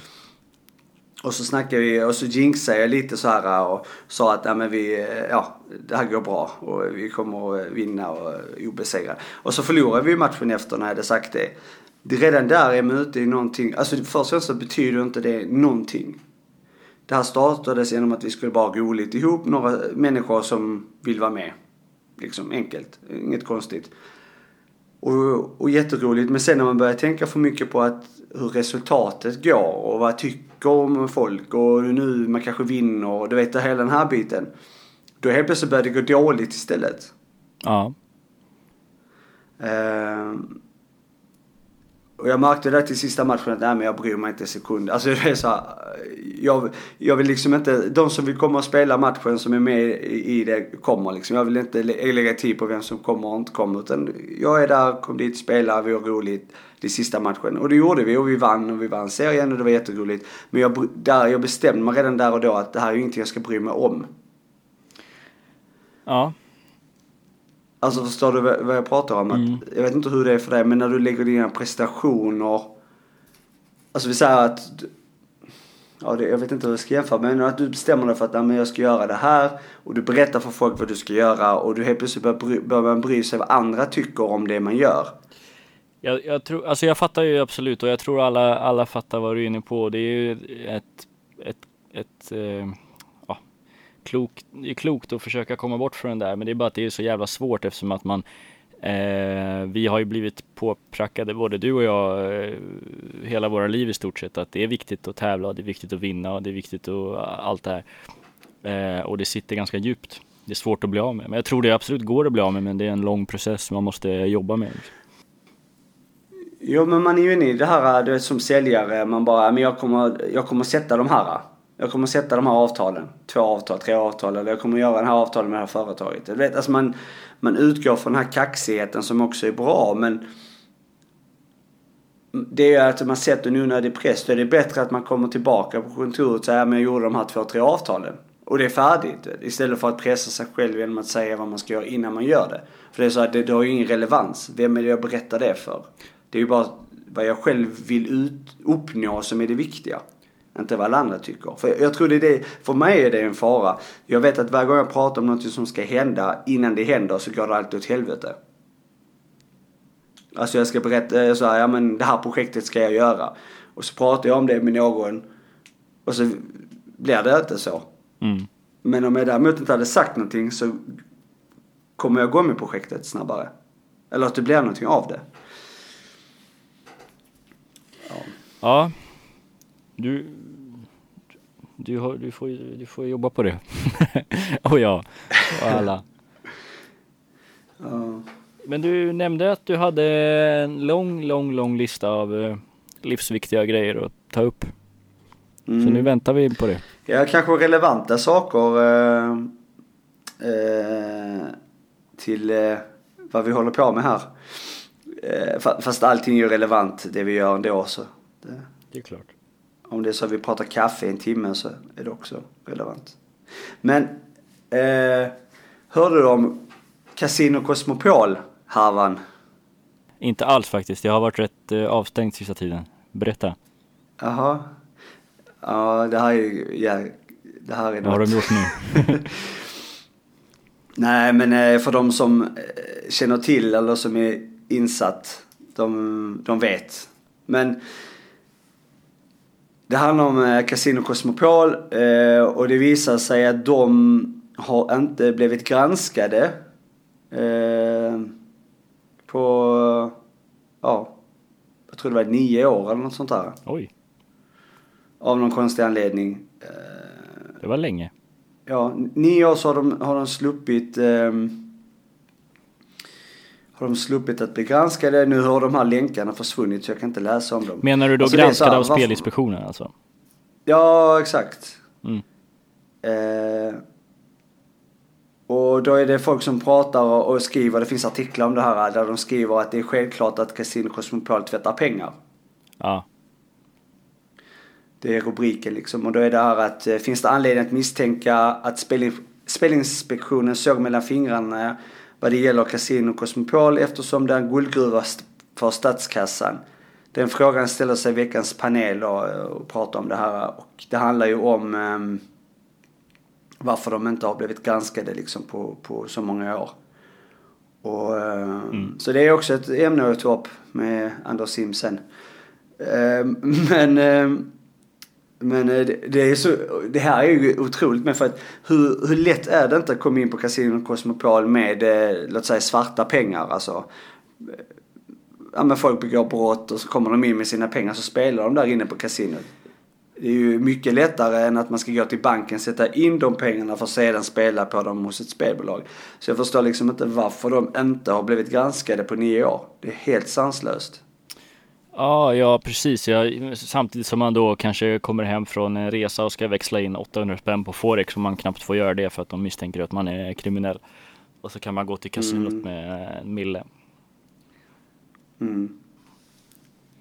Och så snackade vi och så jinxade jag lite så här och sa att ja, men vi, ja, det här går bra och vi kommer att vinna och obesegrade. Och så förlorade vi matchen efter när jag hade sagt det det redan där är man ute i någonting. Alltså först och främst så betyder inte det någonting. Det här startades genom att vi skulle bara ha roligt ihop, några människor som vill vara med. Liksom enkelt, inget konstigt. Och, och jätteroligt, men sen när man börjar tänka för mycket på att hur resultatet går och vad jag tycker om folk och nu man kanske vinner och du vet hela den här biten. Då helt plötsligt börjar det gå dåligt istället. Ja. Eh, och jag märkte det till sista matchen att nej men jag bryr mig inte en sekund. Alltså det är så här, jag, jag vill liksom inte, de som vill komma och spela matchen som är med i det kommer liksom. Jag vill inte lägga tid på vem som kommer och inte kommer. Utan jag är där, kom dit, spela, vi har roligt. Det sista matchen. Och det gjorde vi och vi vann och vi vann serien och det var jätteroligt. Men jag, där, jag bestämde mig redan där och då att det här är ju ingenting jag ska bry mig om. Ja. Alltså förstår du vad jag pratar om? Mm. Att, jag vet inte hur det är för dig men när du lägger dina prestationer. Alltså vi säger att. Ja, det, jag vet inte hur jag ska jämföra men att du bestämmer dig för att nej, jag ska göra det här. Och du berättar för folk vad du ska göra och du helt plötsligt börjar, bry, börjar bry sig vad andra tycker om det man gör. Jag, jag, tror, alltså jag fattar ju absolut och jag tror alla, alla fattar vad du är inne på. Det är ju ett, ett, ett eh, ja, klokt, det är klokt att försöka komma bort från det där. Men det är bara att det är så jävla svårt eftersom att man eh, vi har ju blivit påprackade, både du och jag, eh, hela våra liv i stort sett, att det är viktigt att tävla, det är viktigt att vinna och det är viktigt att eh, allt det här. Eh, och det sitter ganska djupt. Det är svårt att bli av med. Men jag tror det absolut går att bli av med, men det är en lång process man måste jobba med. Liksom. Jo men man är ju inne i det här, du vet som säljare, man bara, men jag kommer, jag kommer sätta de här. Jag kommer sätta de här avtalen. Två avtal, tre avtal eller jag kommer göra den här avtalen med det här företaget. Du vet, alltså man, man utgår från den här kaxigheten som också är bra men det är ju att man sätter en onödig press. Då är det bättre att man kommer tillbaka på kontoret och säger men jag gjorde de här två, tre avtalen. Och det är färdigt. Istället för att pressa sig själv genom att säga vad man ska göra innan man gör det. För det är så att det, det har ju ingen relevans. Vem är det jag berättar det för? Det är ju bara vad jag själv vill ut, uppnå som är det viktiga. Inte vad alla andra tycker. För jag tror det är det, för mig är det en fara. Jag vet att varje gång jag pratar om något som ska hända, innan det händer så går det alltid åt helvete. Alltså jag ska berätta, jag sa, ja men det här projektet ska jag göra. Och så pratar jag om det med någon. Och så blir det inte så. Mm. Men om jag däremot inte hade sagt någonting så kommer jag gå med projektet snabbare. Eller att det blir någonting av det. Ja. ja. Du, du, har, du, får, du får jobba på det. <laughs> och jag. Och alla. Ja. Men du nämnde att du hade en lång, lång, lång lista av eh, livsviktiga grejer att ta upp. Mm. Så nu väntar vi på det. Ja, kanske relevanta saker eh, eh, till eh, vad vi håller på med här. Eh, fast allting är ju relevant det vi gör ändå så. Det, det är klart. Om det är så att vi pratar kaffe i en timme så är det också relevant. Men eh, hörde du om Casino Cosmopol härvan? Inte alls faktiskt. Jag har varit rätt eh, avstängd sista tiden. Berätta. Jaha. Ja, det här är ju, ja, det här är Vad har de gjort nu? <laughs> Nej, men eh, för de som eh, känner till eller som är insatt, de, de vet. Men det handlar om eh, Casino Cosmopol och det visar sig att de har inte blivit granskade på, ja, jag tror det var nio år eller något sånt där. Oj. Av någon konstig anledning. Det var länge. Ja, nio år så har de, har de sluppit um, har de sluppit att bli granskade. Nu har de här länkarna försvunnit så jag kan inte läsa om dem. Menar du då alltså granskade här, av varför... Spelinspektionen alltså? Ja, exakt. Mm. Eh, och då är det folk som pratar och, och, skriver, det finns artiklar om det här där de skriver att det är självklart att Casino Cosmopol tvättar pengar. Ja. Det är rubriken liksom. Och då är det här att eh, finns det anledning att misstänka att spelin Spelinspektionen såg mellan fingrarna vad det gäller Casino Cosmopol eftersom det är en guldgruva för statskassan. Den frågan ställer sig veckans panel och, och pratar om det här. Och det handlar ju om um, varför de inte har blivit granskade liksom på, på så många år. Och, um, mm. Så det är också ett ämne att ta upp med Anders Simpson. Um, <laughs> men men eh, det, är så, det här är ju otroligt med för att hur, hur lätt är det inte att komma in på Casino Cosmopol med, eh, låt säga svarta pengar alltså. Ja men folk begår brott och så kommer de in med sina pengar så spelar de där inne på kasinot. det är ju mycket lättare än att man ska gå till banken, sätta in de pengarna för att sedan spela på dem hos ett spelbolag. Så jag förstår liksom inte varför de inte har blivit granskade på nio år. Det är helt sanslöst. Ja, ja precis. Ja, samtidigt som man då kanske kommer hem från en resa och ska växla in 800 spänn på Forex och man knappt får göra det för att de misstänker att man är kriminell. Och så kan man gå till kasinot mm. med en mille. Mm.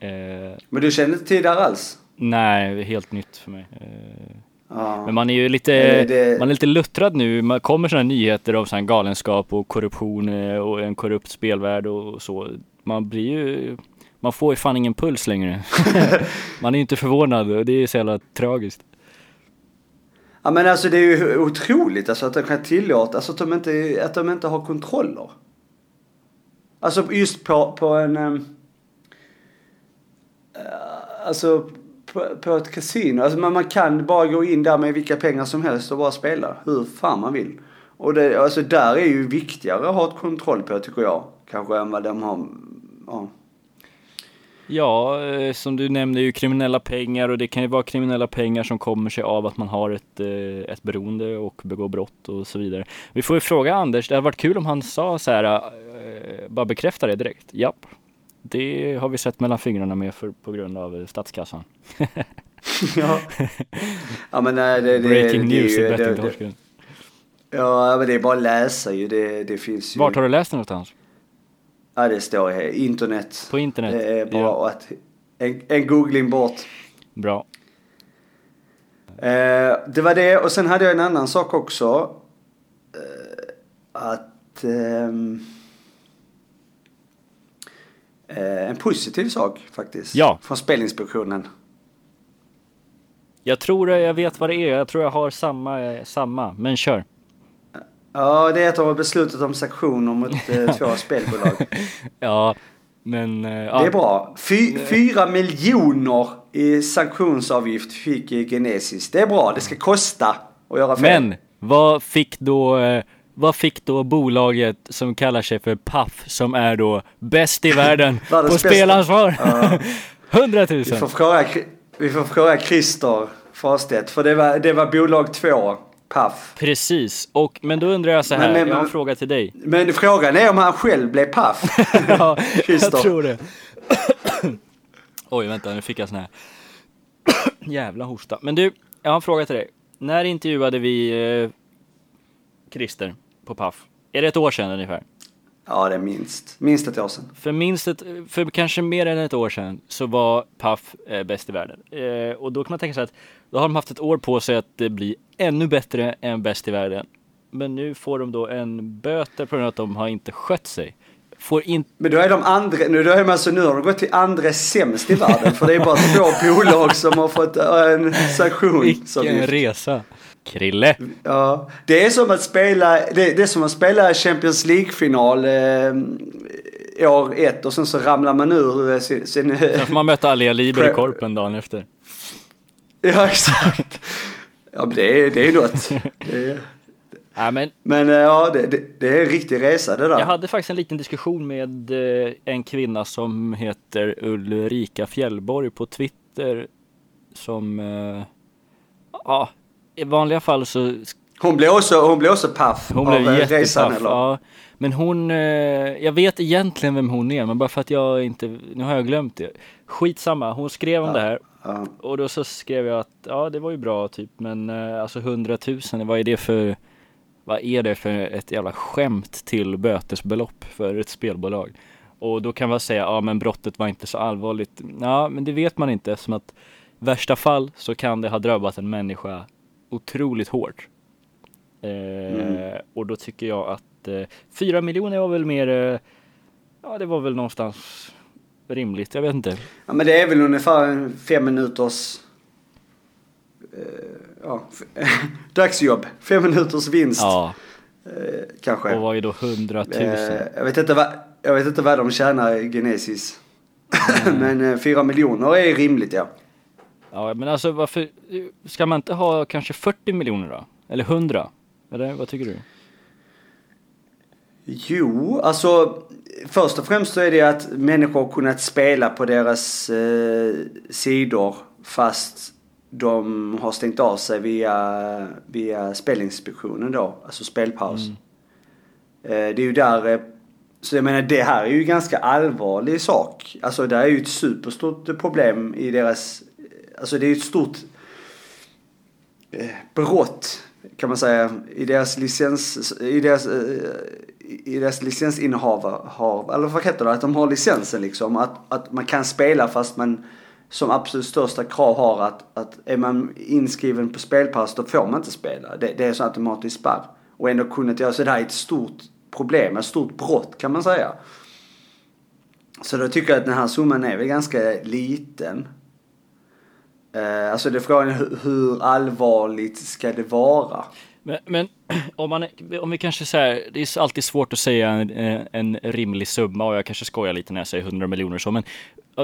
Eh, Men du kände inte till det alls? Nej, helt nytt för mig. Eh, ja. Men man är ju lite, det... man är lite luttrad nu. Man kommer sådana nyheter om sån galenskap och korruption eh, och en korrupt spelvärld och så. Man blir ju, man får ju fan ingen puls längre. <laughs> man är ju inte förvånad och det är så jävla tragiskt. Ja men alltså det är ju otroligt alltså att de kan tillåta, alltså att de inte, att de inte har kontroller. Alltså just på, på en... Um, alltså på, på ett kasino. Alltså man, man kan bara gå in där med vilka pengar som helst och bara spela hur fan man vill. Och det, alltså där är ju viktigare att ha ett kontroll på tycker jag. Kanske än vad de har. Ja. Ja, eh, som du nämnde ju kriminella pengar och det kan ju vara kriminella pengar som kommer sig av att man har ett, eh, ett beroende och begår brott och så vidare. Vi får ju fråga Anders, det hade varit kul om han sa så här, eh, bara bekräfta det direkt. Japp, det har vi sett mellan fingrarna med för, på grund av statskassan. <laughs> ja. ja men nej, det, det, Breaking det, news i bettingtorsken. Ja men det är bara att läsa ju. Det, det finns ju. Vart har du läst det någonstans? Ja det står internet. På internet? Det är bara ja. att, en, en googling bort. Bra. Eh, det var det och sen hade jag en annan sak också. Eh, att eh, Eh, en positiv sak faktiskt. Ja. Från Spelinspektionen. Jag tror jag vet vad det är. Jag tror jag har samma, samma. men kör. Ja, det är att de har beslutat om sanktioner mot eh, <laughs> två spelbolag. <laughs> ja, men... Eh. Det är bra. Fy, fyra miljoner i sanktionsavgift fick Genesis. Det är bra. Det ska kosta att göra fel. Men, vad fick då... Eh, vad fick då bolaget som kallar sig för Puff som är då bäst i <laughs> världen på spelansvar? Ja. 100 000. Vi får fråga, vi får fråga Christer Farstedt för det var, det var bolag två. Puff. Precis, och, men då undrar jag så här, men, men, jag har en fråga till dig. Men frågan är om han själv blev Puff. <laughs> ja, <laughs> jag tror det. <coughs> Oj, vänta, nu fick jag sån här <coughs> jävla hosta. Men du, jag har en fråga till dig. När intervjuade vi eh, Christer på Paf. Är det ett år sedan ungefär? Ja, det är minst. Minst ett år sedan. För minst ett, för kanske mer än ett år sedan så var Paf eh, bäst i världen. Eh, och då kan man tänka sig att då har de haft ett år på sig att det blir ännu bättre än bäst i världen. Men nu får de då en böter på grund av att de har inte skött sig. Får in... Men då är de andra, nu, då är de alltså, nu har de gått till andra sämst i världen. för det är bara två <laughs> bolag som har fått en sanktion. Vilken resa. Krille. Ja, det är som att spela, det, det är som att spela Champions League-final eh, år ett och sen så ramlar man ur sin... sin får man möta Alia Liber i korpen dagen efter. <laughs> Ja, exakt. Ja, men det är, det är något. Det är, ja, men, men eh, ja, det, det, det, är en riktig resa det där. Jag hade faktiskt en liten diskussion med eh, en kvinna som heter Ulrika Fjällborg på Twitter. Som, eh, ja, i vanliga fall så... Hon blev också, hon blev också paff hon av blev resan eller? Ja. Men hon, jag vet egentligen vem hon är, men bara för att jag inte, nu har jag glömt det. Skitsamma, hon skrev om ja. det här. Ja. Och då så skrev jag att, ja det var ju bra typ, men eh, alltså 100 000, vad är det för, vad är det för ett jävla skämt till bötesbelopp för ett spelbolag? Och då kan man säga, ja men brottet var inte så allvarligt. Ja, men det vet man inte, som att värsta fall så kan det ha drabbat en människa otroligt hårt. Eh, mm. Och då tycker jag att eh, 4 miljoner var väl mer, eh, ja det var väl någonstans rimligt, jag vet inte. Ja men det är väl ungefär fem minuters eh, ja, <laughs> dagsjobb. Fem minuters vinst. Ja. Eh, kanske. Och vad är då 100 000? Eh, jag, vet inte vad, jag vet inte vad de tjänar i Genesis. <laughs> men eh, 4 miljoner är rimligt ja. Ja, men alltså varför ska man inte ha kanske 40 miljoner då? Eller 100? Eller vad tycker du? Jo, alltså först och främst så är det att människor har kunnat spela på deras eh, sidor fast de har stängt av sig via, via Spelinspektionen då, alltså spelpaus. Mm. Eh, det är ju där, eh, så jag menar det här är ju ganska allvarlig sak. Alltså det här är ju ett superstort problem i deras, alltså det är ju ett stort eh, brott kan man säga i deras licens, i deras, eh, i deras licensinnehav, har, eller vad heter det, att de har licensen liksom. Att, att man kan spela fast man som absolut största krav har att, att är man inskriven på spelpass då får man inte spela. Det, det är så automatiskt spärr. Och ändå kunnat göra så det här är ett stort problem, ett stort brott kan man säga. Så då tycker jag att den här summan är väl ganska liten. Eh, alltså det är frågan hur, hur allvarligt ska det vara? Men, men <clears throat> om, man, om vi kanske säger, det är alltid svårt att säga en, eh, en rimlig summa och jag kanske skojar lite när jag säger 100 miljoner så, men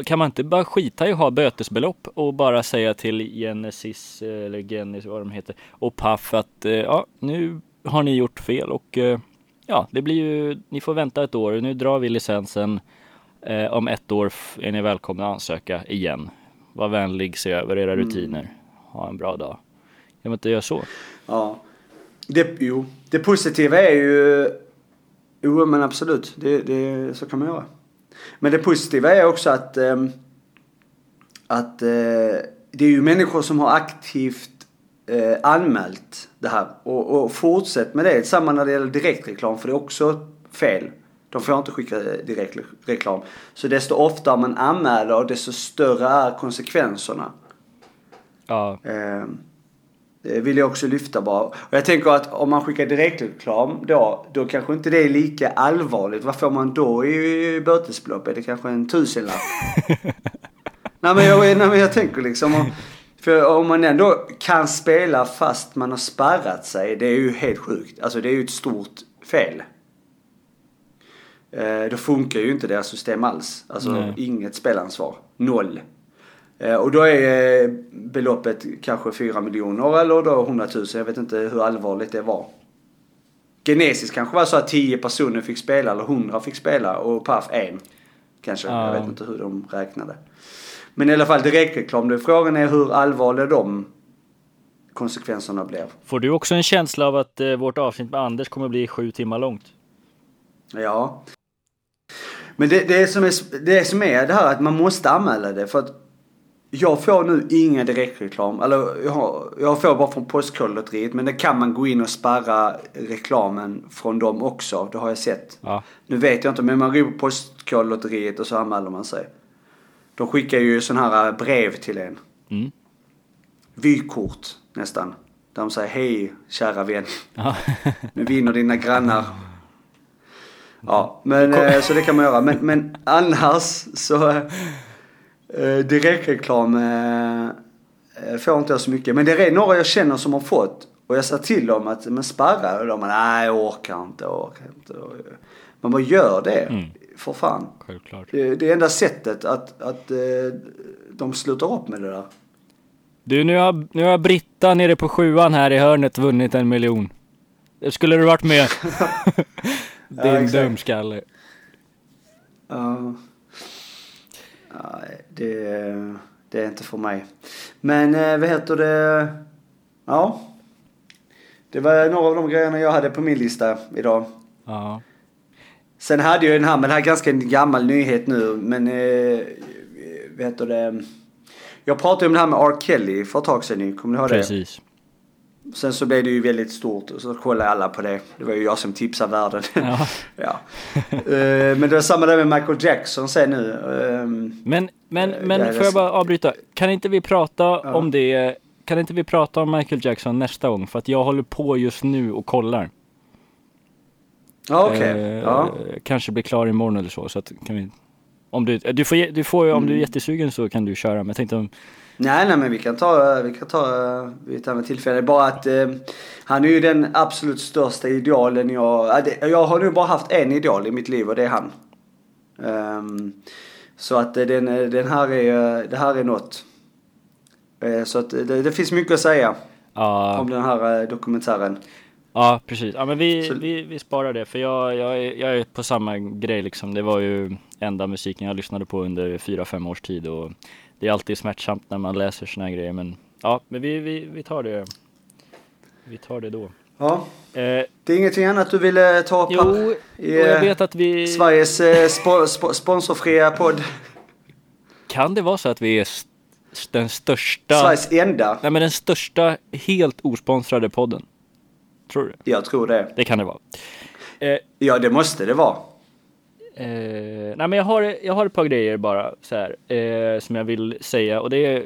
kan man inte bara skita i att ha bötesbelopp och bara säga till Genesis eh, eller Genesis vad de heter och Paf att eh, ja, nu har ni gjort fel och ja, det blir ju, ni får vänta ett år, nu drar vi licensen. Om ett år är ni välkomna att ansöka igen. Var vänlig, se över era rutiner. Mm. Ha en bra dag. Kan man inte göra så? Ja. Det, jo, det positiva är ju... Jo, men absolut. Det, det, så kan man göra. Men det positiva är också att... Eh, att eh, det är ju människor som har aktivt eh, anmält det här. Och, och fortsätt med det. Samma när det gäller direktreklam, för det är också fel. De får inte skicka direktreklam. Så desto oftare man anmäler, desto större är konsekvenserna. Ja. Eh, det vill jag också lyfta bara. Och jag tänker att om man skickar direktreklam då, då kanske inte det är lika allvarligt. Vad får man då i bötesbelopp? Är det kanske en tusenlapp? <laughs> nej, men jag, nej men jag tänker liksom. Om, för om man ändå kan spela fast man har spärrat sig. Det är ju helt sjukt. Alltså det är ju ett stort fel. Eh, då funkar ju inte deras system alls. Alltså Nej. inget spelansvar. Noll. Eh, och då är eh, beloppet kanske 4 miljoner eller då 100 000. Jag vet inte hur allvarligt det var. Genesis kanske var så att 10 personer fick spela eller 100 fick spela och Paf en. Kanske. Ja. Jag vet inte hur de räknade. Men i alla fall direktreklam. Frågan är hur allvarliga de konsekvenserna blev. Får du också en känsla av att vårt avsnitt med Anders kommer bli sju timmar långt? Ja. Men det, det, som är, det som är det här att man måste anmäla det för att jag får nu inga direktreklam. Eller jag, jag får bara från Postkodlotteriet. Men det kan man gå in och spärra reklamen från dem också. Det har jag sett. Ja. Nu vet jag inte men man går på Postkodlotteriet och så anmäler man sig. De skickar ju sån här brev till en. Mm. Vykort nästan. Där de säger hej kära vän. Ja. nu vinner dina grannar. <laughs> Ja, men eh, så det kan man göra. Men, men annars så eh, direktreklam eh, eh, får inte jag så mycket. Men det är några jag känner som har fått. Och jag sa till dem att, men sparra. Och de bara, nej jag orkar inte, jag orkar inte. Men vad gör det? Mm. För fan. Självklart. Det, det är enda sättet att, att eh, de slutar upp med det där. Du, nu har, nu har Britta nere på sjuan här i hörnet vunnit en miljon. Skulle du varit med? <laughs> <laughs> Din ja, dumskalle. Ja. Nej, det, det är inte för mig. Men eh, vad heter det? Ja. Det var några av de grejerna jag hade på min lista idag. Ja. Sen hade jag den här, men det här är ganska en gammal nyhet nu. Men eh, vad heter det? Jag pratade om det här med R. Kelly för ett tag sedan. Kommer ni ihåg det? Precis. Sen så blev det ju väldigt stort och så kollade alla på det. Det var ju jag som tipsade världen. Ja. <laughs> ja. Uh, men det var samma där med Michael Jackson sen nu. Uh, men men, uh, men får jag bara avbryta? Kan inte vi prata ja. om det? Kan inte vi prata om Michael Jackson nästa gång? För att jag håller på just nu och kollar. Ja, okej. Okay. ja. Kanske blir klar imorgon eller så. så att kan vi, om du, du får, du får, om du är mm. jättesugen så kan du köra. Men jag tänkte om Nej, nej men vi kan ta, vi kan ta vid ett annat tillfälle. Bara att eh, han är ju den absolut största idealen jag... Jag har nu bara haft en ideal i mitt liv och det är han. Um, så att den, den här är, det här är något. Uh, så att det, det, finns mycket att säga uh. om den här dokumentären. Ja, precis. Ja, men vi, så... vi, vi sparar det för jag, jag, är, jag är på samma grej liksom. Det var ju enda musiken jag lyssnade på under fyra fem års tid och det är alltid smärtsamt när man läser såna här grejer men ja, men vi, vi, vi tar det. Vi tar det då. Ja. Eh, Det är ingenting annat du ville ta upp jo, i jag eh, vet att vi... Sveriges eh, spo, spo, sponsorfria podd? Kan det vara så att vi är st- den största... Sveriges enda. Nej men den största helt osponsrade podden? Tror du? Jag tror det. Det kan det vara. Eh, Ja, det måste det vara. Eh, nej men jag har, jag har ett par grejer bara så här eh, som jag vill säga och det är,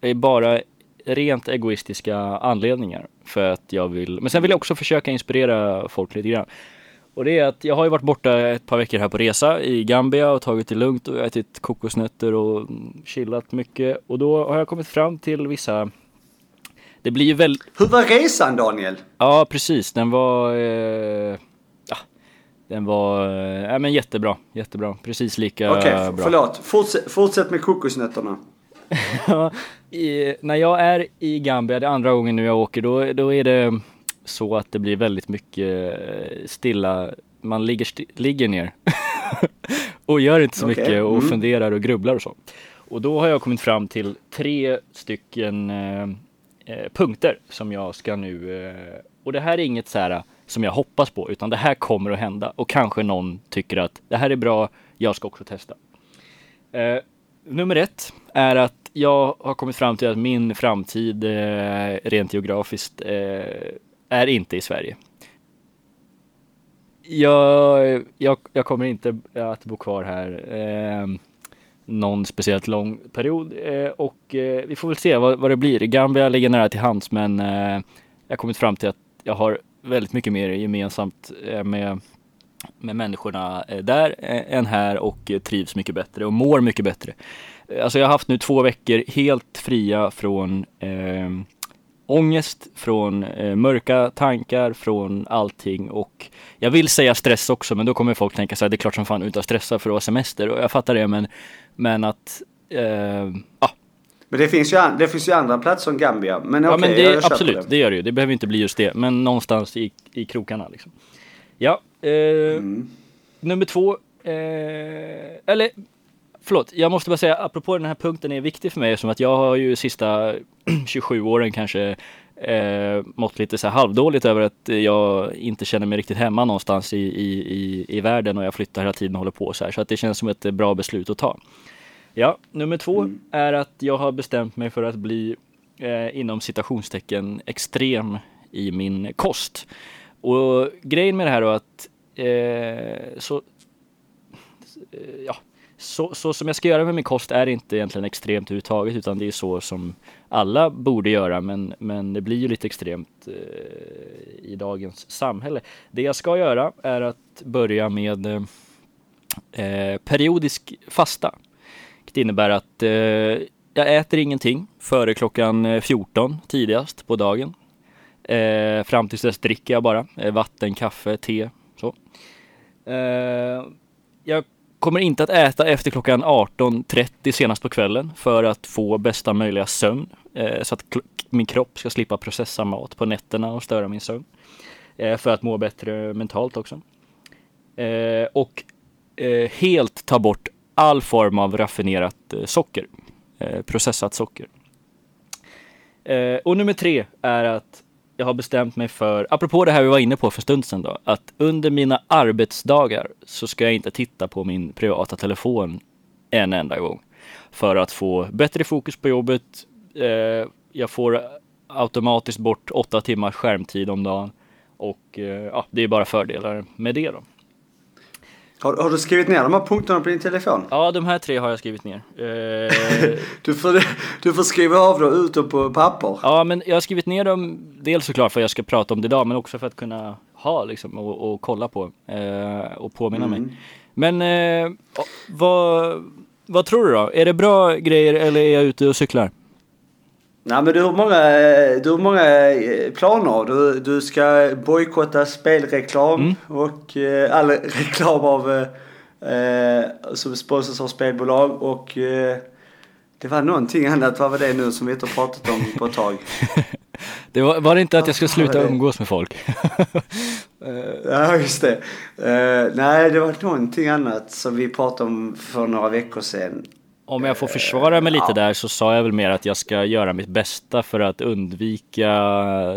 är bara rent egoistiska anledningar för att jag vill, men sen vill jag också försöka inspirera folk lite grann. Och det är att jag har ju varit borta ett par veckor här på resa i Gambia och tagit det lugnt och ätit kokosnötter och chillat mycket och då har jag kommit fram till vissa det blir ju väl, Hur var resan Daniel? ja precis, den var eh, den var, ja men jättebra, jättebra, precis lika Okej, bra. förlåt. Fortsätt, fortsätt med kokosnötterna. <laughs> I, när jag är i Gambia, det andra gången nu jag åker, då, då är det så att det blir väldigt mycket eh, stilla, man ligger, sti- ligger ner <laughs> och gör inte så Okej, mycket och mm. funderar och grubblar och så. Och då har jag kommit fram till tre stycken eh, eh, punkter som jag ska nu, eh, och det här är inget så här som jag hoppas på, utan det här kommer att hända och kanske någon tycker att det här är bra, jag ska också testa. Eh, nummer ett är att jag har kommit fram till att min framtid eh, rent geografiskt eh, är inte i Sverige. Jag, jag, jag kommer inte att bo kvar här eh, någon speciellt lång period eh, och eh, vi får väl se vad, vad det blir. Gambia ligger nära till hands men eh, jag har kommit fram till att jag har väldigt mycket mer gemensamt eh, med med människorna eh, där eh, än här och trivs mycket bättre och mår mycket bättre. Alltså jag har haft nu två veckor helt fria från eh, ångest, från eh, mörka tankar, från allting och jag vill säga stress också men då kommer folk tänka så här, det är klart som fan du inte har stressa för att vara semester och jag fattar det men, men att eh, ah, men det finns ju, an- det finns ju andra platser som Gambia. Men okej, ja det, jag, jag absolut, det. det gör det ju. Det behöver inte bli just det, men någonstans i, i krokarna liksom. Ja, eh, Mm. nummer två, eh, eller förlåt, jag måste bara säga apropå den här punkten är viktig för mig som att jag har ju sista <clears throat> 27 åren kanske eh, mått lite så här halvdåligt över att jag inte känner mig riktigt hemma någonstans i, i, i, i världen och jag flyttar hela tiden och håller på så här. Så att det känns som ett bra beslut att ta. Ja, nummer två Mm. är att jag har bestämt mig för att bli eh, inom citationstecken extrem i min kost. Och grejen med det här då att eh, så, eh, ja, så, så som jag ska göra med min kost är inte egentligen extremt överhuvudtaget utan det är så som alla borde göra men, men det blir ju lite extremt eh, i dagens samhälle. Det jag ska göra är att börja med eh, periodisk fasta. Det innebär att eh, jag äter ingenting före klockan eh, 14 tidigast på dagen. Eh, fram tills dess dricker jag bara eh, vatten, kaffe, te. Så. Eh, jag kommer inte att äta efter klockan 18.30 senast på kvällen för att få bästa möjliga sömn. Eh, så att min kropp ska slippa processa mat på nätterna och störa min sömn. Eh, för att må bättre mentalt också. Eh, och eh, helt ta bort all form av raffinerat eh, socker. Eh, processat socker. Eh, och nummer tre är att jag har bestämt mig för, apropå det här vi var inne på för en stund sedan då, att under mina arbetsdagar så ska jag inte titta på min privata telefon en enda gång. För att få bättre fokus på jobbet. Jag får automatiskt bort åtta timmars skärmtid om dagen. Och ja, det är bara fördelar med det då. Har, har du skrivit ner de här punkterna på din telefon? Ja, de här tre har jag skrivit ner. Eh, <laughs> Du får, du får skriva av dem ut dem på papper. Ja, men jag har skrivit ner dem dels såklart för att jag ska prata om det idag, men också för att kunna ha liksom och, och kolla på eh, och påminna mig. Men eh, vad, vad tror du då? Är det bra grejer eller är jag ute och cyklar? Nej men du har många, du har många eh, planer. Du, du ska bojkotta spelreklam Mm. och eh, all reklam av eh, eh, som sponsras av spelbolag och eh, det var någonting annat. Vad var det nu som vi inte har pratat om på ett tag? <laughs> Det var, var det inte att jag skulle sluta umgås med folk? <laughs> Ja just det. Eh, nej det var någonting annat som vi pratade om för några veckor sedan. Om jag får försvara mig lite där så sa jag väl mer att jag ska göra mitt bästa för att undvika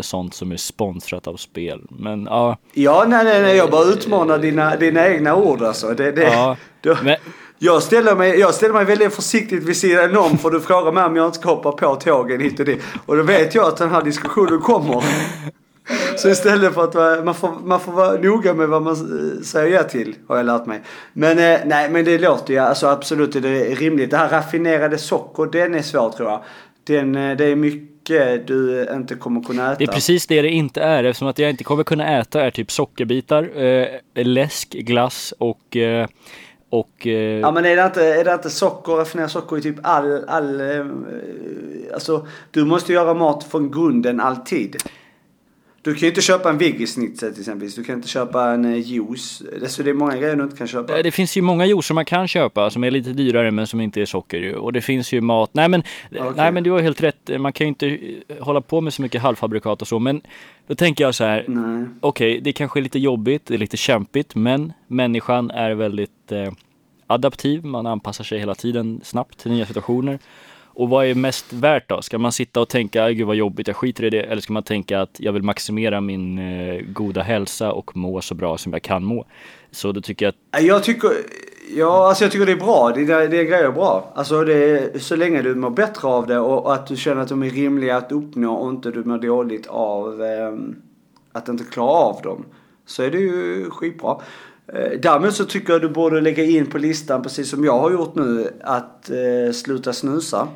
sånt som är sponsrat av spel. Men ja. Ja, nej, nej, nej, jag bara utmanar dina, dina egna ord alltså. Det, det, Ja, <laughs> då, men, jag, ställer mig, jag ställer mig väldigt försiktigt vid sidan om för du frågar mig om jag inte ska hoppa på tågen hit och dit. Och då vet jag att den här diskussionen kommer. Så istället för att man får, man får vara noga med vad man säger ja till har jag lärt mig. Men eh, nej men det låter ju alltså absolut det är rimligt. Det här raffinerade socker den är svår tror jag. Den, eh, det är mycket du inte kommer kunna äta. det är precis det det inte är eftersom att jag inte kommer kunna äta är typ sockerbitar, eh, läsk, glass och eh, och eh, Ja men är det inte, är det inte socker, raffinerat socker i typ all, all eh, alltså du måste göra mat från grunden alltid. Du kan ju inte köpa en veggisnitzel till exempel. Du kan inte köpa en eh, juice. Alltså det är många grejer du inte kan köpa. Eh, Det finns ju många juicer man kan köpa som är lite dyrare men som inte är socker ju. Och det finns ju mat. Nej men, Okej. nej men du har helt rätt. Man kan ju inte eh, hålla på med så mycket halvfabrikat och så. Men då tänker jag så här. Okej, det kanske är lite jobbigt, det är lite kämpigt. Men människan är väldigt eh, adaptiv. Man anpassar sig hela tiden snabbt till nya situationer. Och vad är mest värt då? Ska man sitta och tänka, gud vad jobbigt, jag skiter i det. Eller ska man tänka att jag vill maximera min eh, goda hälsa och må så bra som jag kan må. Så då tycker jag att Jag tycker, ja, alltså jag tycker det är bra. Det, det, det är grejer bra. Alltså det är, så länge du mår bättre av det och, och att du känner att de är rimliga att uppnå och inte du mår dåligt av eh, att inte klara av dem. Så är det ju skitbra. Eh, Däremot så tycker jag du borde lägga in på listan, precis som jag har gjort nu, att eh, sluta snusa.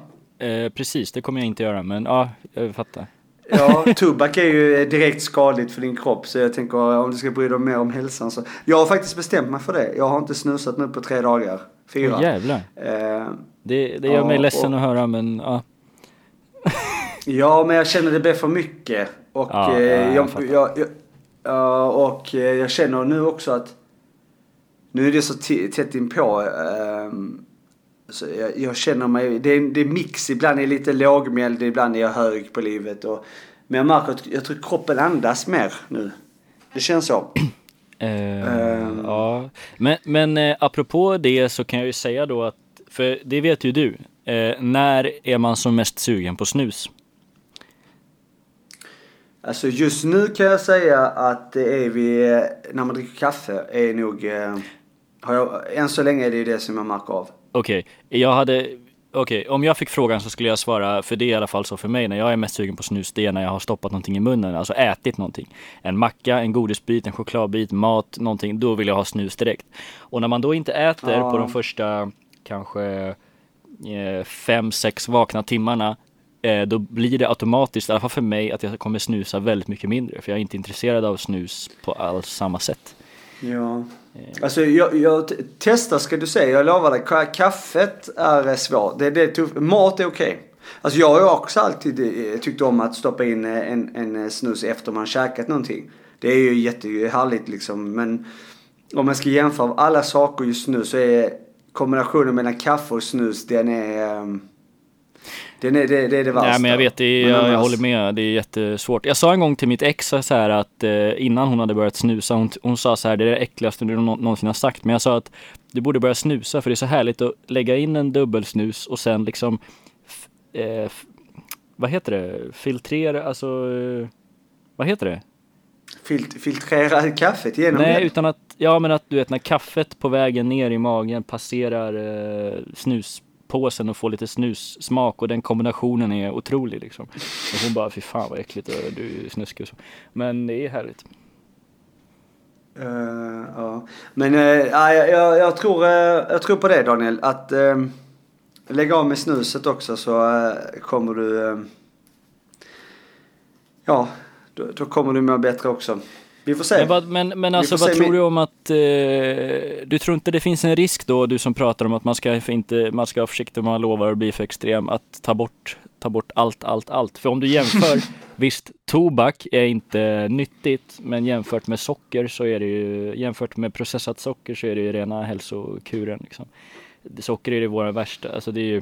Eh, precis, det kommer jag inte göra, men ja, jag fattar. Ja, tobak är ju direkt skadligt för din kropp så jag tänker om du ska bry dig mer om hälsan så. Jag har faktiskt bestämt mig för det. Jag har inte snusat nu på tre dagar. Fyra. Åh, jävlar. Eh, Det, det gör Ja, mig ledsen och- att höra, men ja. <laughs> ja, men jag känner det blir för mycket. Och, Ja, eh, ja, jag jag, jag, jag, ja, och eh, jag känner nu också att nu är det så tätt inpå. ehm, så jag, jag känner mig, det är, det är mix. Ibland är jag lite lågmäld, ibland är jag hög på livet. Och, men jag märker att jag tror kroppen andas mer nu. Det känns så. <clears throat> Eh, Ehm. ja. Men, men eh, apropå det så kan jag ju säga då att, för det vet ju du, eh, när är man som mest sugen på snus? Alltså just nu kan jag säga att det är vi, eh, när man dricker kaffe, är nog, eh, har jag, än så länge är det ju det som jag märker av. Okej, jag hade, okej, om jag fick frågan så skulle jag svara, för det är i alla fall så för mig när jag är mest sugen på snus, det är när jag har stoppat någonting i munnen, alltså ätit någonting. En macka, en godisbit, en chokladbit, mat, någonting, då vill jag ha snus direkt. Och när man då inte äter Ja. på de första kanske eh, fem, sex vakna timmarna, eh, då blir det automatiskt, i alla fall för mig, att jag kommer snusa väldigt mycket mindre. För jag är inte intresserad av snus på alls samma sätt. Ja. Eh. Alltså jag, jag testar ska du säga, jag lovar dig. Kaffet är svårt. Det, det är tufft. Mat är okej. Alltså jag har ju också alltid eh, tyckt om att stoppa in eh, en, en snus efter man käkat någonting. Det är ju jättehärligt liksom. Men om man ska jämföra alla saker just nu så är kombinationen mellan kaffe och snus den är... Um, den är det, det är det värsta. Nej men jag vet, det Men jag, jag håller med, det är jättesvårt. Jag sa en gång till mitt ex så här att eh, innan hon hade börjat snusa, hon, hon sa så här, det är det äckligaste du nå- någonsin har sagt. Men jag sa att du borde börja snusa för det är så härligt att lägga in en dubbelsnus och sen liksom, eh, vad heter det, filtrera, alltså, eh, vad heter det? Filt, filtrera kaffet genom Nej, det. utan att, ja men att du vet när kaffet på vägen ner i magen passerar eh, snuspåsen och få lite snussmak och den kombinationen är otrolig liksom. Och hon bara, fy fan vad äckligt, och du är snuskig och så. Men det är härligt. Uh, ja. Men uh, jag, jag, jag, tror, uh, jag tror på det Daniel. Att uh, lägga av med snuset också så kommer du... ja, då, då kommer du må bättre också. Vi får se. Men, men, men alltså vad tror du om att, eh, du tror inte det finns en risk då, du som pratar om att man ska inte, man ska vara försiktig om man lovar att bli för extrem, att ta bort, ta bort allt, allt, allt. För om du jämför, <laughs> visst, tobak är inte nyttigt, men jämfört med socker så är det ju, jämfört med processat socker så är det ju rena hälsokuren liksom. Socker är det våra värsta, alltså det är ju,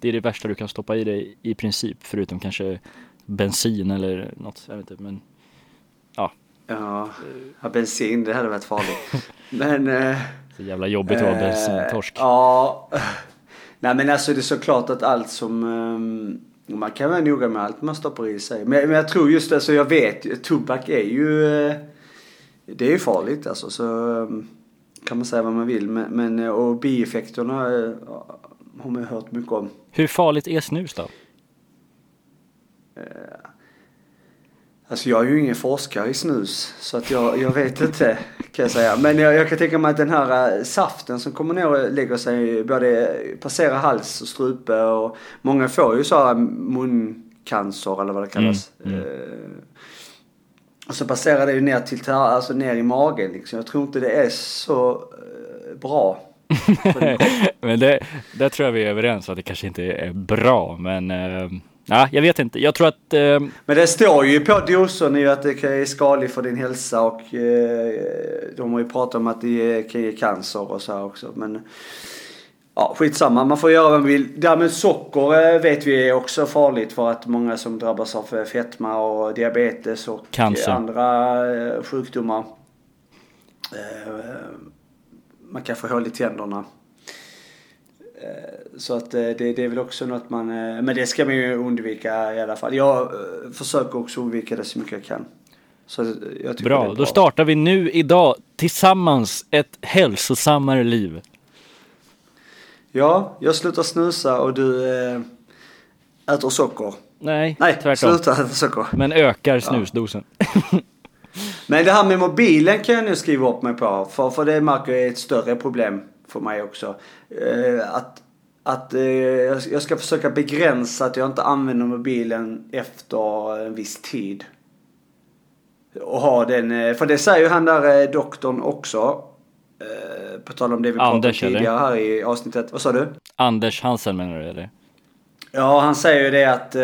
det är det värsta du kan stoppa i dig i princip, förutom kanske bensin eller något, jag vet inte, men Ja, ja, bensin det hade varit farligt. <laughs> Men... eh, så jävla jobbigt att vara eh, bensintorsk. Ja. Nej men alltså det är såklart att allt som um, man kan vara noga med allt man stoppar i sig. Men, men jag tror just det, så jag vet, tobak är ju det är ju farligt alltså. Så um, kan man säga vad man vill. Men, men och bieffekterna har man ju hört mycket om. Hur farligt är snus då? Alltså jag är ju ingen forskare i snus så att jag, jag vet inte kan jag säga. Men jag, jag kan tänka mig att den här äh, saften som kommer ner och lägger sig både passerar hals och strupe och många får ju så här muncancer eller vad det kallas. Mm, mm. Uh, och så passerar det ju ner till, alltså ner i magen liksom. Jag tror inte det är så uh, bra. <laughs> men det, där tror jag vi är överens att det kanske inte är bra men uh Ja, jag vet inte. Jag tror att... Eh... Men det står ju på dosen ju att det är skadligt för din hälsa och eh, de har ju pratat om att det kan ge cancer och så här också. Men ja, skitsamma. Man får göra vad man vill. Därmed socker eh, vet vi är också farligt för att många som drabbas av fetma och diabetes och cancer. andra eh, sjukdomar. Eh, man kan få hål i tänderna. Eh, så att eh, det, det är väl också något man, eh, men det ska man ju undvika i alla fall. Jag försöker också undvika det så mycket jag kan. Bra. bra, då startar vi nu idag tillsammans ett hälsosammare liv. Ja, jag slutar snusa och du äter socker. Nej, Nej tvärtom. sluta äta socker. Men ökar snusdosen. Ja. <laughs> Men det här med mobilen kan jag nu skriva upp mig på. För, för det märker jag är ett större problem för mig också. Eh, att att eh, jag ska försöka begränsa att jag inte använder mobilen efter en viss tid. Och ha den, eh, för det säger ju han där doktorn också. På tal om det vi pratade om tidigare eller? här i avsnittet. Vad sa du? Anders Hansen menar du eller? Ja, han säger ju det att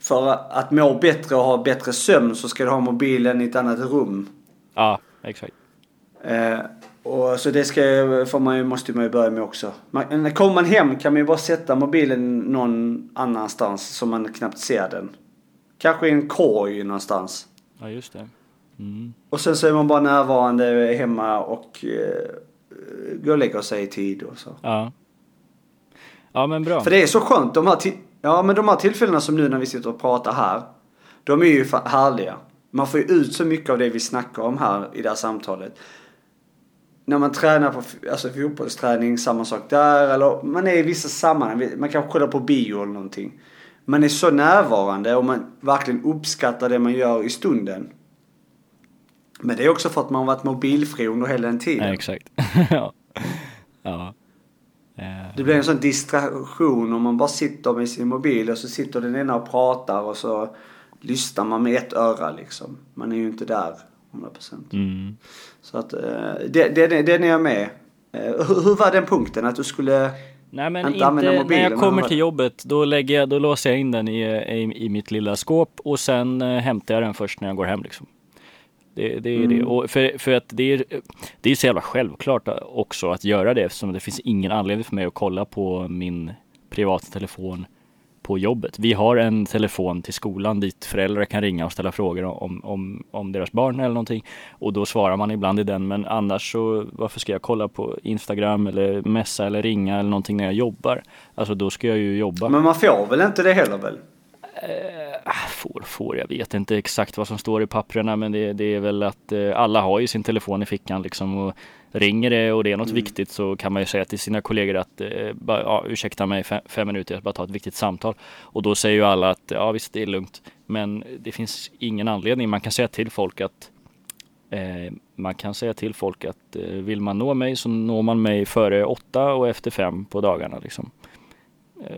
för att må bättre och ha bättre sömn så ska du ha mobilen i ett annat rum. Ja, exakt. Och så det ska, får man ju, måste man ju börja med också. Man, kommer man hem kan man ju bara sätta mobilen någon annanstans så man knappt ser den. Kanske i en korg någonstans. Ja, just det. Mm. Och sen så är man bara närvarande hemma och eh, går och lägger sig i tid och så. Ja. Ja men bra. För det är så skönt. De här, ja, men de här tillfällena som nu när vi sitter och pratar här. De är ju härliga. Man får ju ut så mycket av det vi snackar om här i det här samtalet när man tränar på alltså fotbollsträning, samma sak där. Eller man är i vissa sammanhang, man kanske kollar på bio eller någonting. Man är så närvarande och man verkligen uppskattar det man gör i stunden. Men det är också för att man har varit mobilfri under hela den tiden. Ja, exakt. <laughs> ja. ja. Det blir en sån distraktion om man bara sitter med sin mobil och så sitter den ena och pratar och så lyssnar man med ett öra liksom. Man är ju inte där 100%. Mm. Så att eh, det, det, den är jag med. Eh, hur, hur var den punkten? Att du skulle Nej men inte, inte när jag kommer till jobbet då lägger jag, då låser jag in den i, i, i mitt lilla skåp och sen äh, hämtar jag den först när jag går hem liksom. Det, det är mm. det. Och för, för att det är, det är så jävla självklart också att göra det eftersom det finns ingen anledning för mig att kolla på min privata telefon på jobbet. Vi har en telefon till skolan dit föräldrar kan ringa och ställa frågor om, om, om deras barn eller någonting. Och då svarar man ibland i den, men annars så varför ska jag kolla på Instagram eller messa eller ringa eller någonting när jag jobbar? Alltså då ska jag ju jobba. Men man får väl inte det heller väl? Eh, får, får, jag vet inte exakt vad som står i papperna men det, det är väl att eh, alla har ju sin telefon i fickan liksom och ringer det och det är något mm. viktigt så kan man ju säga till sina kollegor att eh, bara, ja, ursäkta mig fem, fem minuter, jag ska bara ta ett viktigt samtal. Och då säger ju alla att ja visst det är lugnt. Men det finns ingen anledning. Man kan säga till folk att eh, man kan säga till folk att vill man nå mig så når man mig före åtta och efter fem på dagarna liksom. Ja.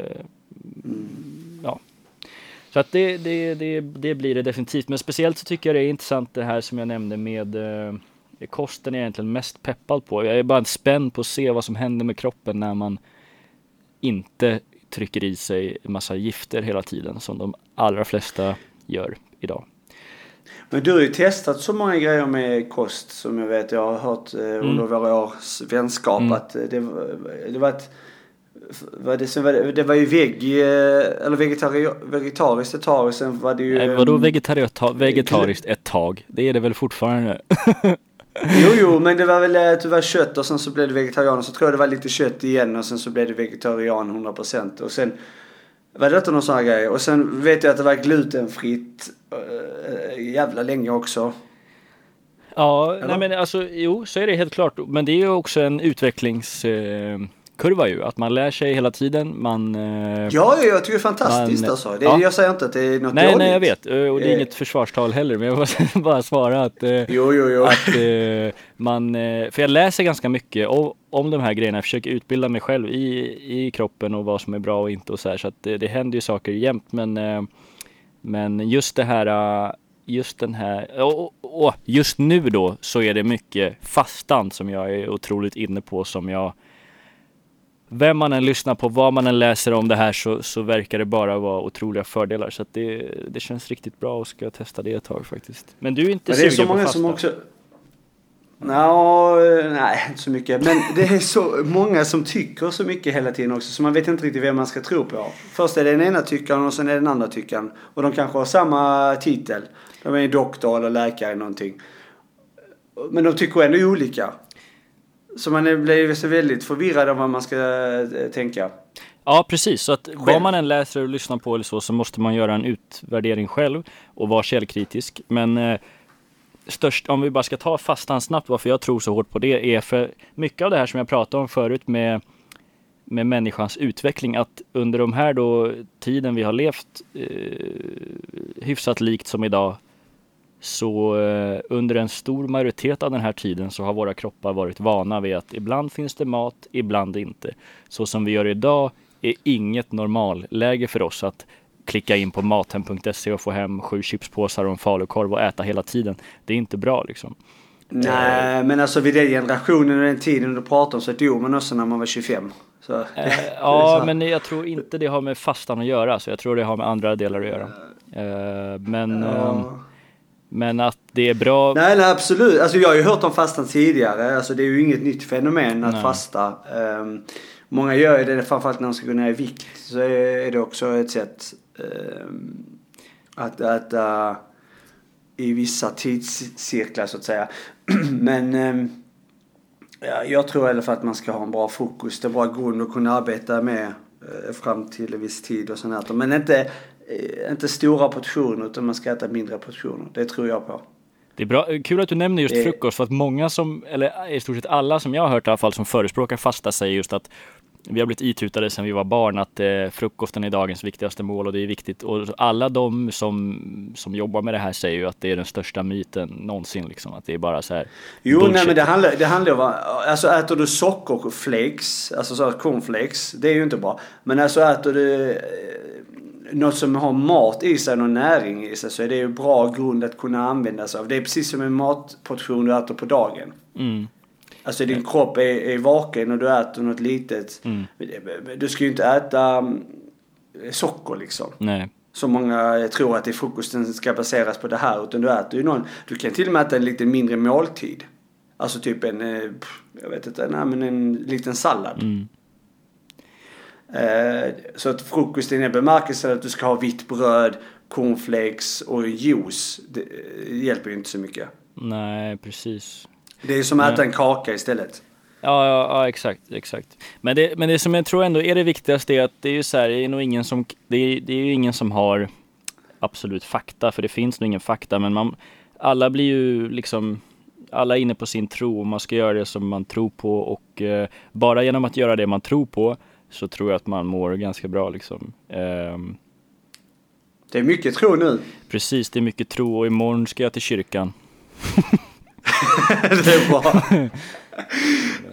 Så att det, det, det, det blir det definitivt. Men speciellt så tycker jag det är intressant det här som jag nämnde med eh, kosten är jag egentligen mest peppad på. Jag är bara spänd på att se vad som händer med kroppen när man inte trycker i sig massa gifter hela tiden som de allra flesta gör idag. Men du har ju testat så många grejer med kost som jag vet. Jag har hört eh, under mm. våra års vänskap mm. att det, det var ett var det, var det, det var ju veggie, eller vegetari, vegetariskt ett tag, sen var det ju... Nej, vadå vegetari, vegetariskt ett tag? Det är det väl fortfarande? Jo, jo, <laughs> men det var väl eh, att det var kött och sen så blev det vegetarian och så tror jag det var lite kött igen och sen så blev det vegetarian 100% och sen var det inte någon sån här grej. Och sen vet jag att det var glutenfritt äh, jävla länge också. Ja, nej men alltså jo, så är det helt klart. Men det är ju också en utvecklingskurva ju. Att man lär sig hela tiden. Man... Eh, ja, jag tycker det är fantastiskt man, alltså. Det, ja. Jag säger inte att det är något Nej, dåligt. nej, jag vet. Och det är eh. inget försvarstal heller. Men jag vill bara <laughs> svara att... Eh, jo, jo, jo. Att man... För jag läser ganska mycket om, om de här grejerna. Jag försöker utbilda mig själv i, i kroppen och vad som är bra och inte och så här. Så att det, det händer ju saker jämt. Men, men just det här just den här, och, och, just nu då så är det mycket fastan som jag är otroligt inne på som jag vem man än lyssnar på, vad man än läser om det här så, så verkar det bara vara otroliga fördelar. Så att det, det känns riktigt bra och ska testa det ett tag faktiskt. Men du är inte sugen på fasta? Som också, No, nej, inte så mycket. Men det är så många som tycker så mycket hela tiden också. Så man vet inte riktigt vem man ska tro på. Först är det den ena tyckaren och sen är det den andra tyckaren. Och de kanske har samma titel. De är doktor eller läkare eller någonting. Men de tycker ändå olika. Så man blir så väldigt förvirrad om vad man ska eh, tänka. Ja, precis. Så att själv. vad man än läser och lyssnar på eller så, så måste man göra en utvärdering själv och vara källkritisk. Men eh, störst, om vi bara ska ta fastan snabbt, varför jag tror så hårt på det är för mycket av det här som jag pratade om förut med, med människans utveckling, att under de här då tiden vi har levt eh, hyfsat likt som idag, så eh, under en stor majoritet av den här tiden så har våra kroppar varit vana vid att ibland finns det mat, ibland inte. Så som vi gör idag är inget normalläge för oss att klicka in på mathem.se och få hem sju chipspåsar och en falukorv och äta hela tiden. Det är inte bra liksom. Nej, men alltså vid den generationen och den tiden du pratar om så dog man också när man var 25. Så, eh, ja, <laughs> men jag tror inte det har med fastan att göra, så jag tror det har med andra delar att göra. Eh, men, ja. Men att det är bra. Nej, nej, absolut. Alltså jag har ju hört om fastan tidigare. Alltså det är ju inget nytt fenomen att nej. fasta. Um, många gör ju det framförallt när de ska gå ner i vikt. Så är det också ett sätt Ehm, att äta i vissa tidscirklar så att säga. <clears throat> Men ehm, ja, jag tror i alla fall att man ska ha en bra frukost, en bra grund att kunna arbeta med eh, fram till en viss tid och sånt här. Men inte, inte stora portioner utan man ska äta mindre portioner. Det tror jag på. Det är bra. kul att du nämner just frukost för att många som, eller i stort sett alla som jag har hört i alla fall som förespråkar fasta säger just att vi har blivit itutade sedan vi var barn att eh, frukosten är dagens viktigaste mål och det är viktigt. Och alla de som, som jobbar med det här säger ju att det är den största myten någonsin. Liksom, att det är bara så här. Jo, bullshit. nej men det handlar, det handlar om, alltså äter du sockerflakes, alltså så cornflakes, det är ju inte bra. Men alltså äter du eh, något som har mat i sig, någon näring i sig, så är det ju bra grund att kunna använda sig av. Det är precis som en matportion du äter på dagen. Mm. Alltså din kropp är, är vaken när du äter något litet. Mm. Du ska ju inte äta mm, socker liksom. Nej. Så många tror att det frukosten ska baseras på det här. Utan du äter ju någon, du kan till och med äta en lite mindre måltid. Alltså typ en, eh, jag vet inte, nej men en liten sallad. Mm. Eh, så att frukosten är bemärkelsen att du ska ha vitt bröd, cornflakes och juice. Det hjälper ju inte så mycket. Nej, precis. Det är som att äta en kaka istället. Ja, ja, ja, exakt, exakt. Men det, men det som jag tror ändå är det viktigaste är att det är ju så här, det är nog ingen som, det är, det är ju ingen som har absolut fakta, för det finns nog ingen fakta, men man, alla blir ju liksom, alla är inne på sin tro och man ska göra det som man tror på och eh, bara genom att göra det man tror på så tror jag att man mår ganska bra liksom. Eh, det är mycket tro nu. Precis, det är mycket tro och imorgon ska jag till kyrkan. <laughs> det är bra. <laughs>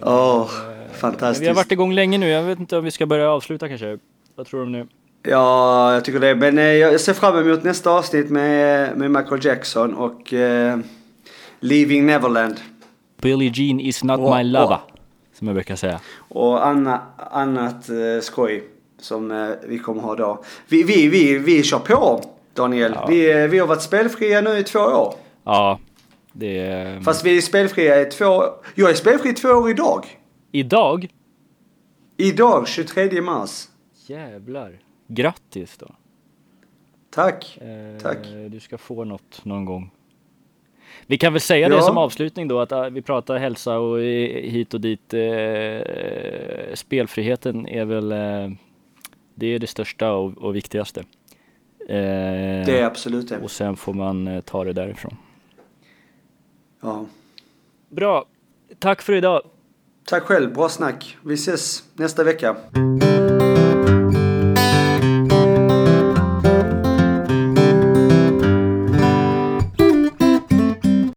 Åh, oh, fantastiskt. Vi har varit igång länge nu. Jag vet inte om vi ska börja avsluta kanske. Vad tror du nu? Ja, jag tycker det. Men eh, jag ser fram emot nästa avsnitt med, med Michael Jackson och uh, Leaving Neverland. Billie Jean is not och, my lover. Och, som jag brukar säga. Och anna, annat uh, skoj som uh, vi kommer ha då. Vi, vi, vi, vi kör på Daniel. Ja. Vi, vi har varit spelfria nu i två år. Ja, det är... Fast vi är spelfria i två Jag är spelfri i två år idag. Idag? Idag, 23 mars. Jävlar. Grattis då. Tack. Eh, Tack. Du ska få något någon gång. Vi kan väl säga det Ja. som avslutning då att äh, vi pratar hälsa och hit och dit. Eh, spelfriheten är väl eh, det är det största och, och viktigaste. Eh, Det är absolut det. Och sen får man ta det därifrån. Ja. Bra, tack för idag. Tack själv, bra snack. Vi ses nästa vecka.